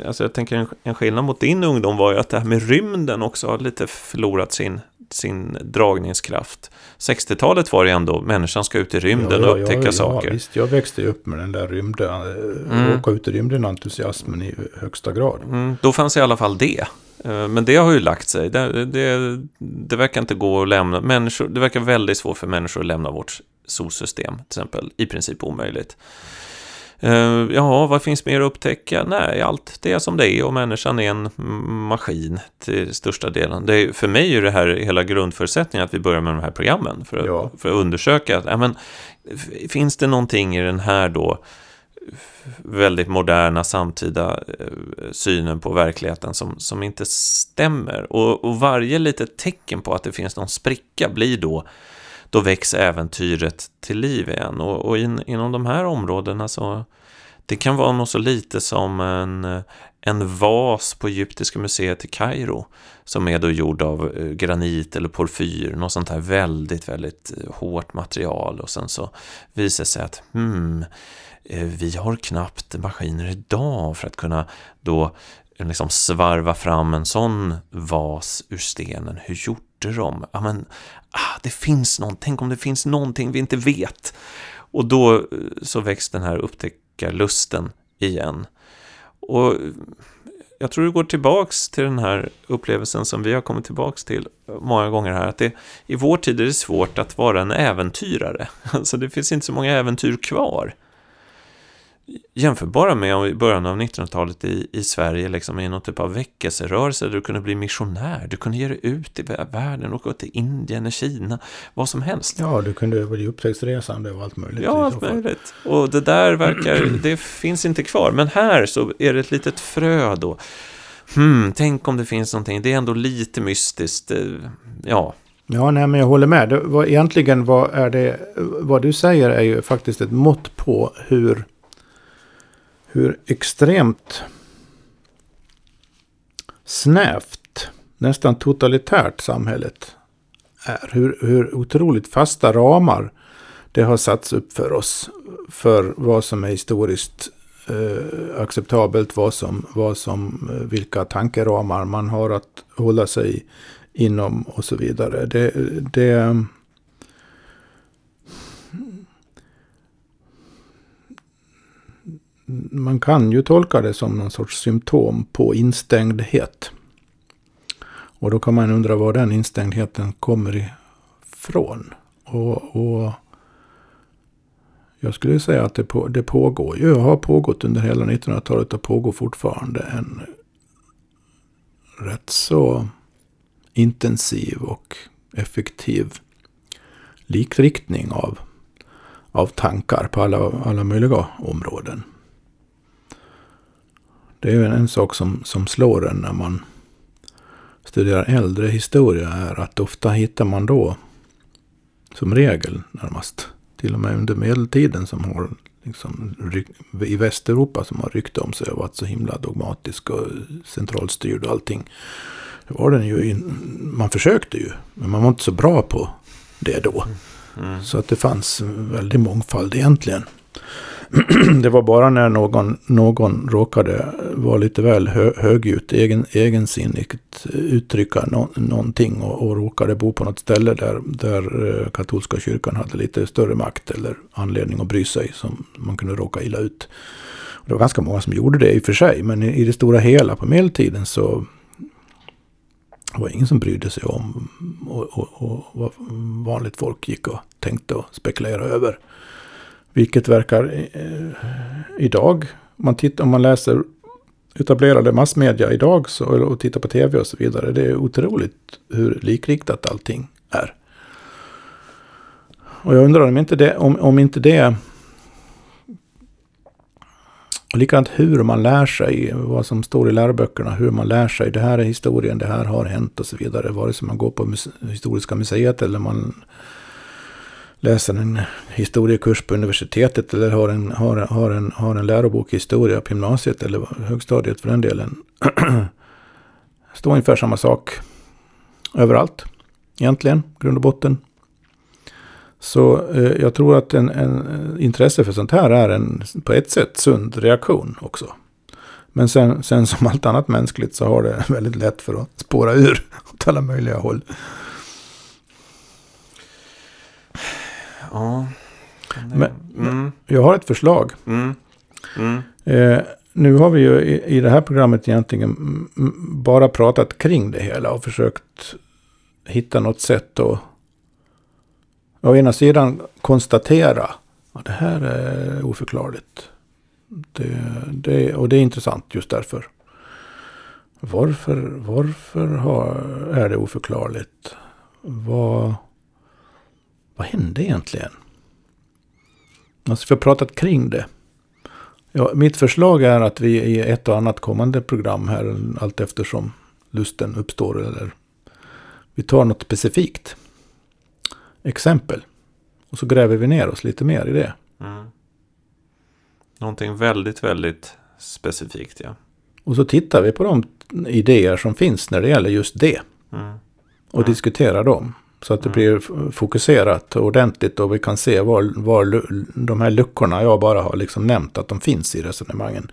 alltså jag tänker en skillnad mot din ungdom var ju att det här med rymden också har lite förlorat sin sin dragningskraft. 60-talet var det ändå, människan ska ut i rymden ja, ja, och upptäcka ja, saker. Ja, visst, jag växte upp med den där rymden, eh, mm. åka ut i rymden entusiasmen i högsta grad. Mm, då fanns i alla fall det. Eh, men det har ju lagt sig. Det, det, det, verkar inte gå att lämna. Människor, det verkar väldigt svårt för människor att lämna vårt solsystem, till exempel. I princip omöjligt. Uh, ja, vad finns mer att upptäcka? Nej, allt det är som det är och människan är en maskin till största delen. Det är, för mig är det här hela grundförutsättningen att vi börjar med de här programmen för att, ja. för att undersöka. Ja, men, finns det någonting i den här då väldigt moderna samtida eh, synen på verkligheten som, som inte stämmer? Och, och varje litet tecken på att det finns någon spricka blir då då väcks äventyret till liv igen. Och, och in, inom de här områdena så det kan vara något så lite som en, en vas på Egyptiska museet i Kairo som är då gjord av eh, granit eller porfyr, något sånt här väldigt, väldigt eh, hårt material och sen så visar det sig att hmm, Eh, vi har knappt maskiner idag för att kunna då eh, liksom svarva fram en sån vas ur stenen. Hur gjorde de? Ja, men, ah, det finns någonting, tänk om det finns någonting vi inte vet. Och då eh, så väcks den här upptäckarlusten igen. Och jag tror det går tillbaks till den här upplevelsen som vi har kommit tillbaks till många gånger här, att det, i vår tid är det svårt att vara en äventyrare. Alltså det finns inte så många äventyr kvar jämförbara med i början av 1900-talet i, i Sverige, liksom i någon typ av väckelserörelse där du kunde bli missionär, du kunde ge dig ut i världen, åka till Indien, Kina, vad som helst. Ja, du kunde bli upptäcktsresande och allt möjligt. Ja, allt möjligt. Och det där verkar, det finns inte kvar. Men här så är det ett litet frö då. Hmm, tänk om det finns någonting, det är ändå lite mystiskt. Eh, ja, Ja, nej, men jag håller med. Det, vad, egentligen vad, är det, vad du säger är ju faktiskt ett mått på hur hur extremt snävt, nästan totalitärt samhället är. Hur, hur otroligt fasta ramar det har satts upp för oss. För vad som är historiskt eh, acceptabelt, vad som, vad som, eh, vilka tankeramar man har att hålla sig inom och så vidare. Det, det, man kan ju tolka det som någon sorts symptom på instängdhet. Och då kan man undra var den instängdheten kommer ifrån. Och, och jag skulle säga att det, på, det pågår ju, har pågått under hela 1900-talet och pågår fortfarande en rätt så intensiv och effektiv likriktning av, av tankar på alla, alla möjliga områden. Det är en sak som, som slår en när man studerar äldre historia är att ofta hittar man då, som regel närmast, till och med under medeltiden som har liksom, i Västeuropa som har rykte om sig och varit så himla dogmatisk och centralstyrd och allting. Det var den ju, in, man försökte ju, men man var inte så bra på det då. Mm. Så att det fanns väldigt mångfald egentligen. det var bara när någon, någon råkade vara lite väl hö, högljutt, egen, egensinnigt eh, uttrycka no, någonting och, och råkade bo på något ställe där, där eh, katolska kyrkan hade lite större makt eller anledning att bry sig som man kunde råka illa ut. Det var ganska många som gjorde det i och för sig, men i, i det stora hela på medeltiden så var ingen som brydde sig om och, och, och vad vanligt folk gick och tänkte och spekulerade över. Vilket verkar eh, idag, om man, tittar, om man läser etablerade massmedia idag så, och tittar på tv och så vidare. Det är otroligt hur likriktat allting är. Och jag undrar om inte det, om, om inte det och likadant hur man lär sig, vad som står i läroböckerna, hur man lär sig. Det här är historien, det här har hänt och så vidare. Vare sig man går på Historiska museet eller man läser en historiekurs på universitetet eller har en, har, har en, har en lärobok i historia på gymnasiet eller högstadiet för den delen. Står ungefär samma sak överallt egentligen, grund och botten. Så eh, jag tror att en, en, intresse för sånt här är en på ett sätt sund reaktion också. Men sen, sen som allt annat mänskligt så har det väldigt lätt för att spåra ur åt alla möjliga håll. Ja. Men, mm. Jag har ett förslag. Mm. Mm. Eh, nu har vi ju i, i det här programmet egentligen bara pratat kring det hela och försökt hitta något sätt att å ena sidan konstatera att det här är oförklarligt. Det, det, och det är intressant just därför. Varför, varför har, är det oförklarligt? Vad, vad hände egentligen? Alltså vi har pratat kring det. Ja, mitt förslag är att vi i ett och annat kommande program här, allt eftersom lusten uppstår, eller vi tar något specifikt exempel. Och så gräver vi ner oss lite mer i det. Mm. Någonting väldigt, väldigt specifikt, ja. Och så tittar vi på de idéer som finns när det gäller just det. Mm. Och mm. diskuterar dem. Så att det mm. blir fokuserat och ordentligt och vi kan se var, var de här luckorna jag bara har liksom nämnt att de finns i resonemangen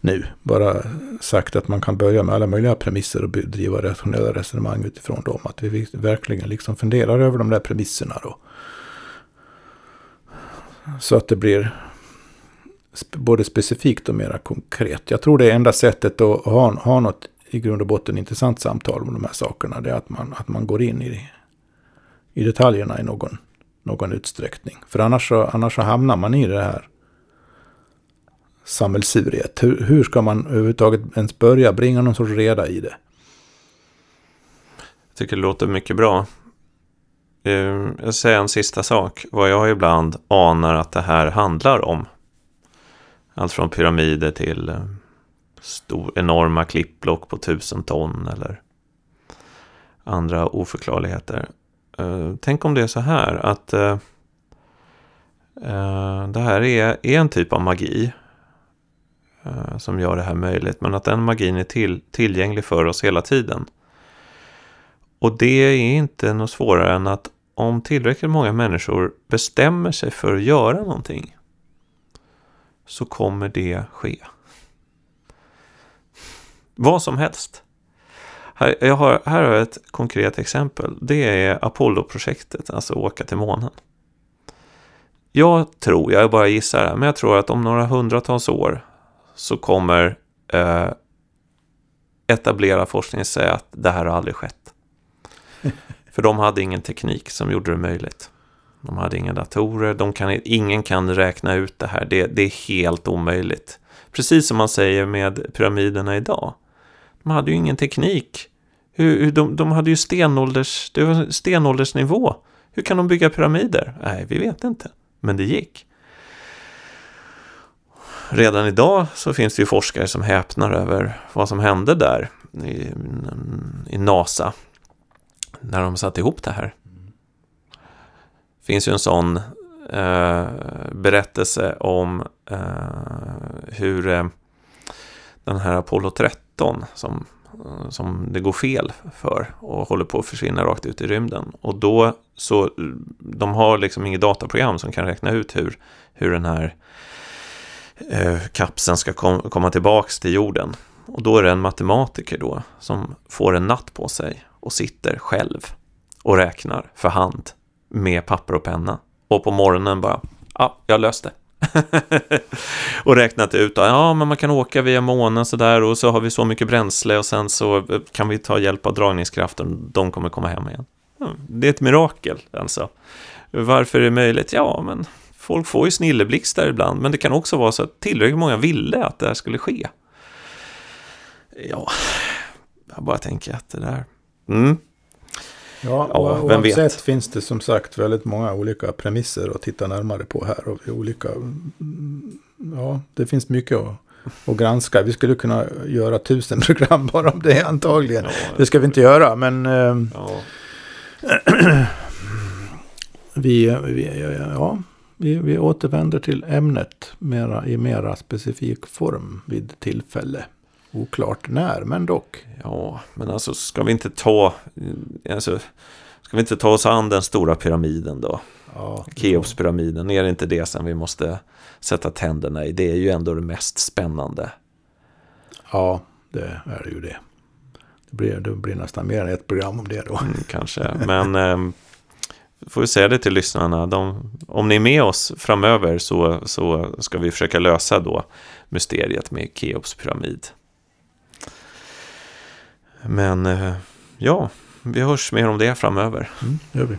nu. Bara sagt att man kan börja med alla möjliga premisser och driva rationella resonemang utifrån dem. Att vi verkligen liksom funderar över de där premisserna då. Så att det blir både specifikt och mera konkret. Jag tror det är enda sättet att ha, ha något i grund och botten intressant samtal om de här sakerna. Det är att man, att man går in i, i detaljerna i någon, någon utsträckning. För annars så, annars så hamnar man i det här sammelsuriet. Hur, hur ska man överhuvudtaget ens börja bringa någon sorts reda i det? Jag tycker det låter mycket bra. Eh, jag säger en sista sak. Vad jag ibland anar att det här handlar om. Allt från pyramider till eh, stor, enorma klippblock på tusen ton eller andra oförklarligheter. Eh, tänk om det är så här att eh, eh, det här är, är en typ av magi eh, som gör det här möjligt. Men att den magin är till, tillgänglig för oss hela tiden. Och det är inte något svårare än att om tillräckligt många människor bestämmer sig för att göra någonting så kommer det ske. Vad som helst. Här, jag har, här har jag ett konkret exempel. Det är Apollo-projektet, alltså åka till månen. Jag tror, jag bara gissar här, men jag tror att om några hundratals år så kommer eh, etablera forskning säga att det här har aldrig skett. För de hade ingen teknik som gjorde det möjligt. De hade inga datorer, de kan, ingen kan räkna ut det här. Det, det är helt omöjligt. Precis som man säger med pyramiderna idag. De hade ju ingen teknik. Hur, de, de hade ju stenålders, det var stenåldersnivå. Hur kan de bygga pyramider? Nej, vi vet inte. Men det gick. Redan idag så finns det ju forskare som häpnar över vad som hände där i, i NASA när de satte ihop det här. Det finns ju en sån eh, berättelse om eh, hur eh, den här Apollo 13 som, som det går fel för och håller på att försvinna rakt ut i rymden. Och då så, de har liksom inget dataprogram som kan räkna ut hur, hur den här eh, kapseln ska kom, komma tillbaks till jorden. Och då är det en matematiker då som får en natt på sig och sitter själv och räknar för hand med papper och penna. Och på morgonen bara, ja, jag löste det. och räknat ut, ja men man kan åka via månen sådär och så har vi så mycket bränsle och sen så eh, kan vi ta hjälp av dragningskraften, de kommer komma hem igen. Det är ett mirakel alltså. Varför är det möjligt? Ja, men folk får ju snilleblixtar ibland, men det kan också vara så att tillräckligt många ville att det här skulle ske. Ja, jag bara tänker att det där... Mm. Ja, ja vem oavsett vet. finns det som sagt väldigt många olika premisser att titta närmare på här. Och olika, ja, det finns mycket att, att granska. Vi skulle kunna göra tusen program bara om det antagligen. Ja, det ska vi inte göra, men... Ehm, ja. vi, vi, ja, vi, vi återvänder till ämnet mera, i mera specifik form vid tillfälle. Oklart när, men dock. Ja, men alltså ska vi inte ta... Alltså, ska vi inte ta oss an den stora pyramiden då? Ja, Keopspyramiden, är det inte det som vi måste sätta tänderna i? Det är ju ändå det mest spännande. Ja, det är ju det. Det blir, det blir nästan mer än ett program om det då. Mm, kanske, men eh, får vi säga det till lyssnarna. De, om ni är med oss framöver så, så ska vi försöka lösa då mysteriet med Keops pyramid. Men eh, ja, vi hörs mer om det framöver. Mm, gör vi.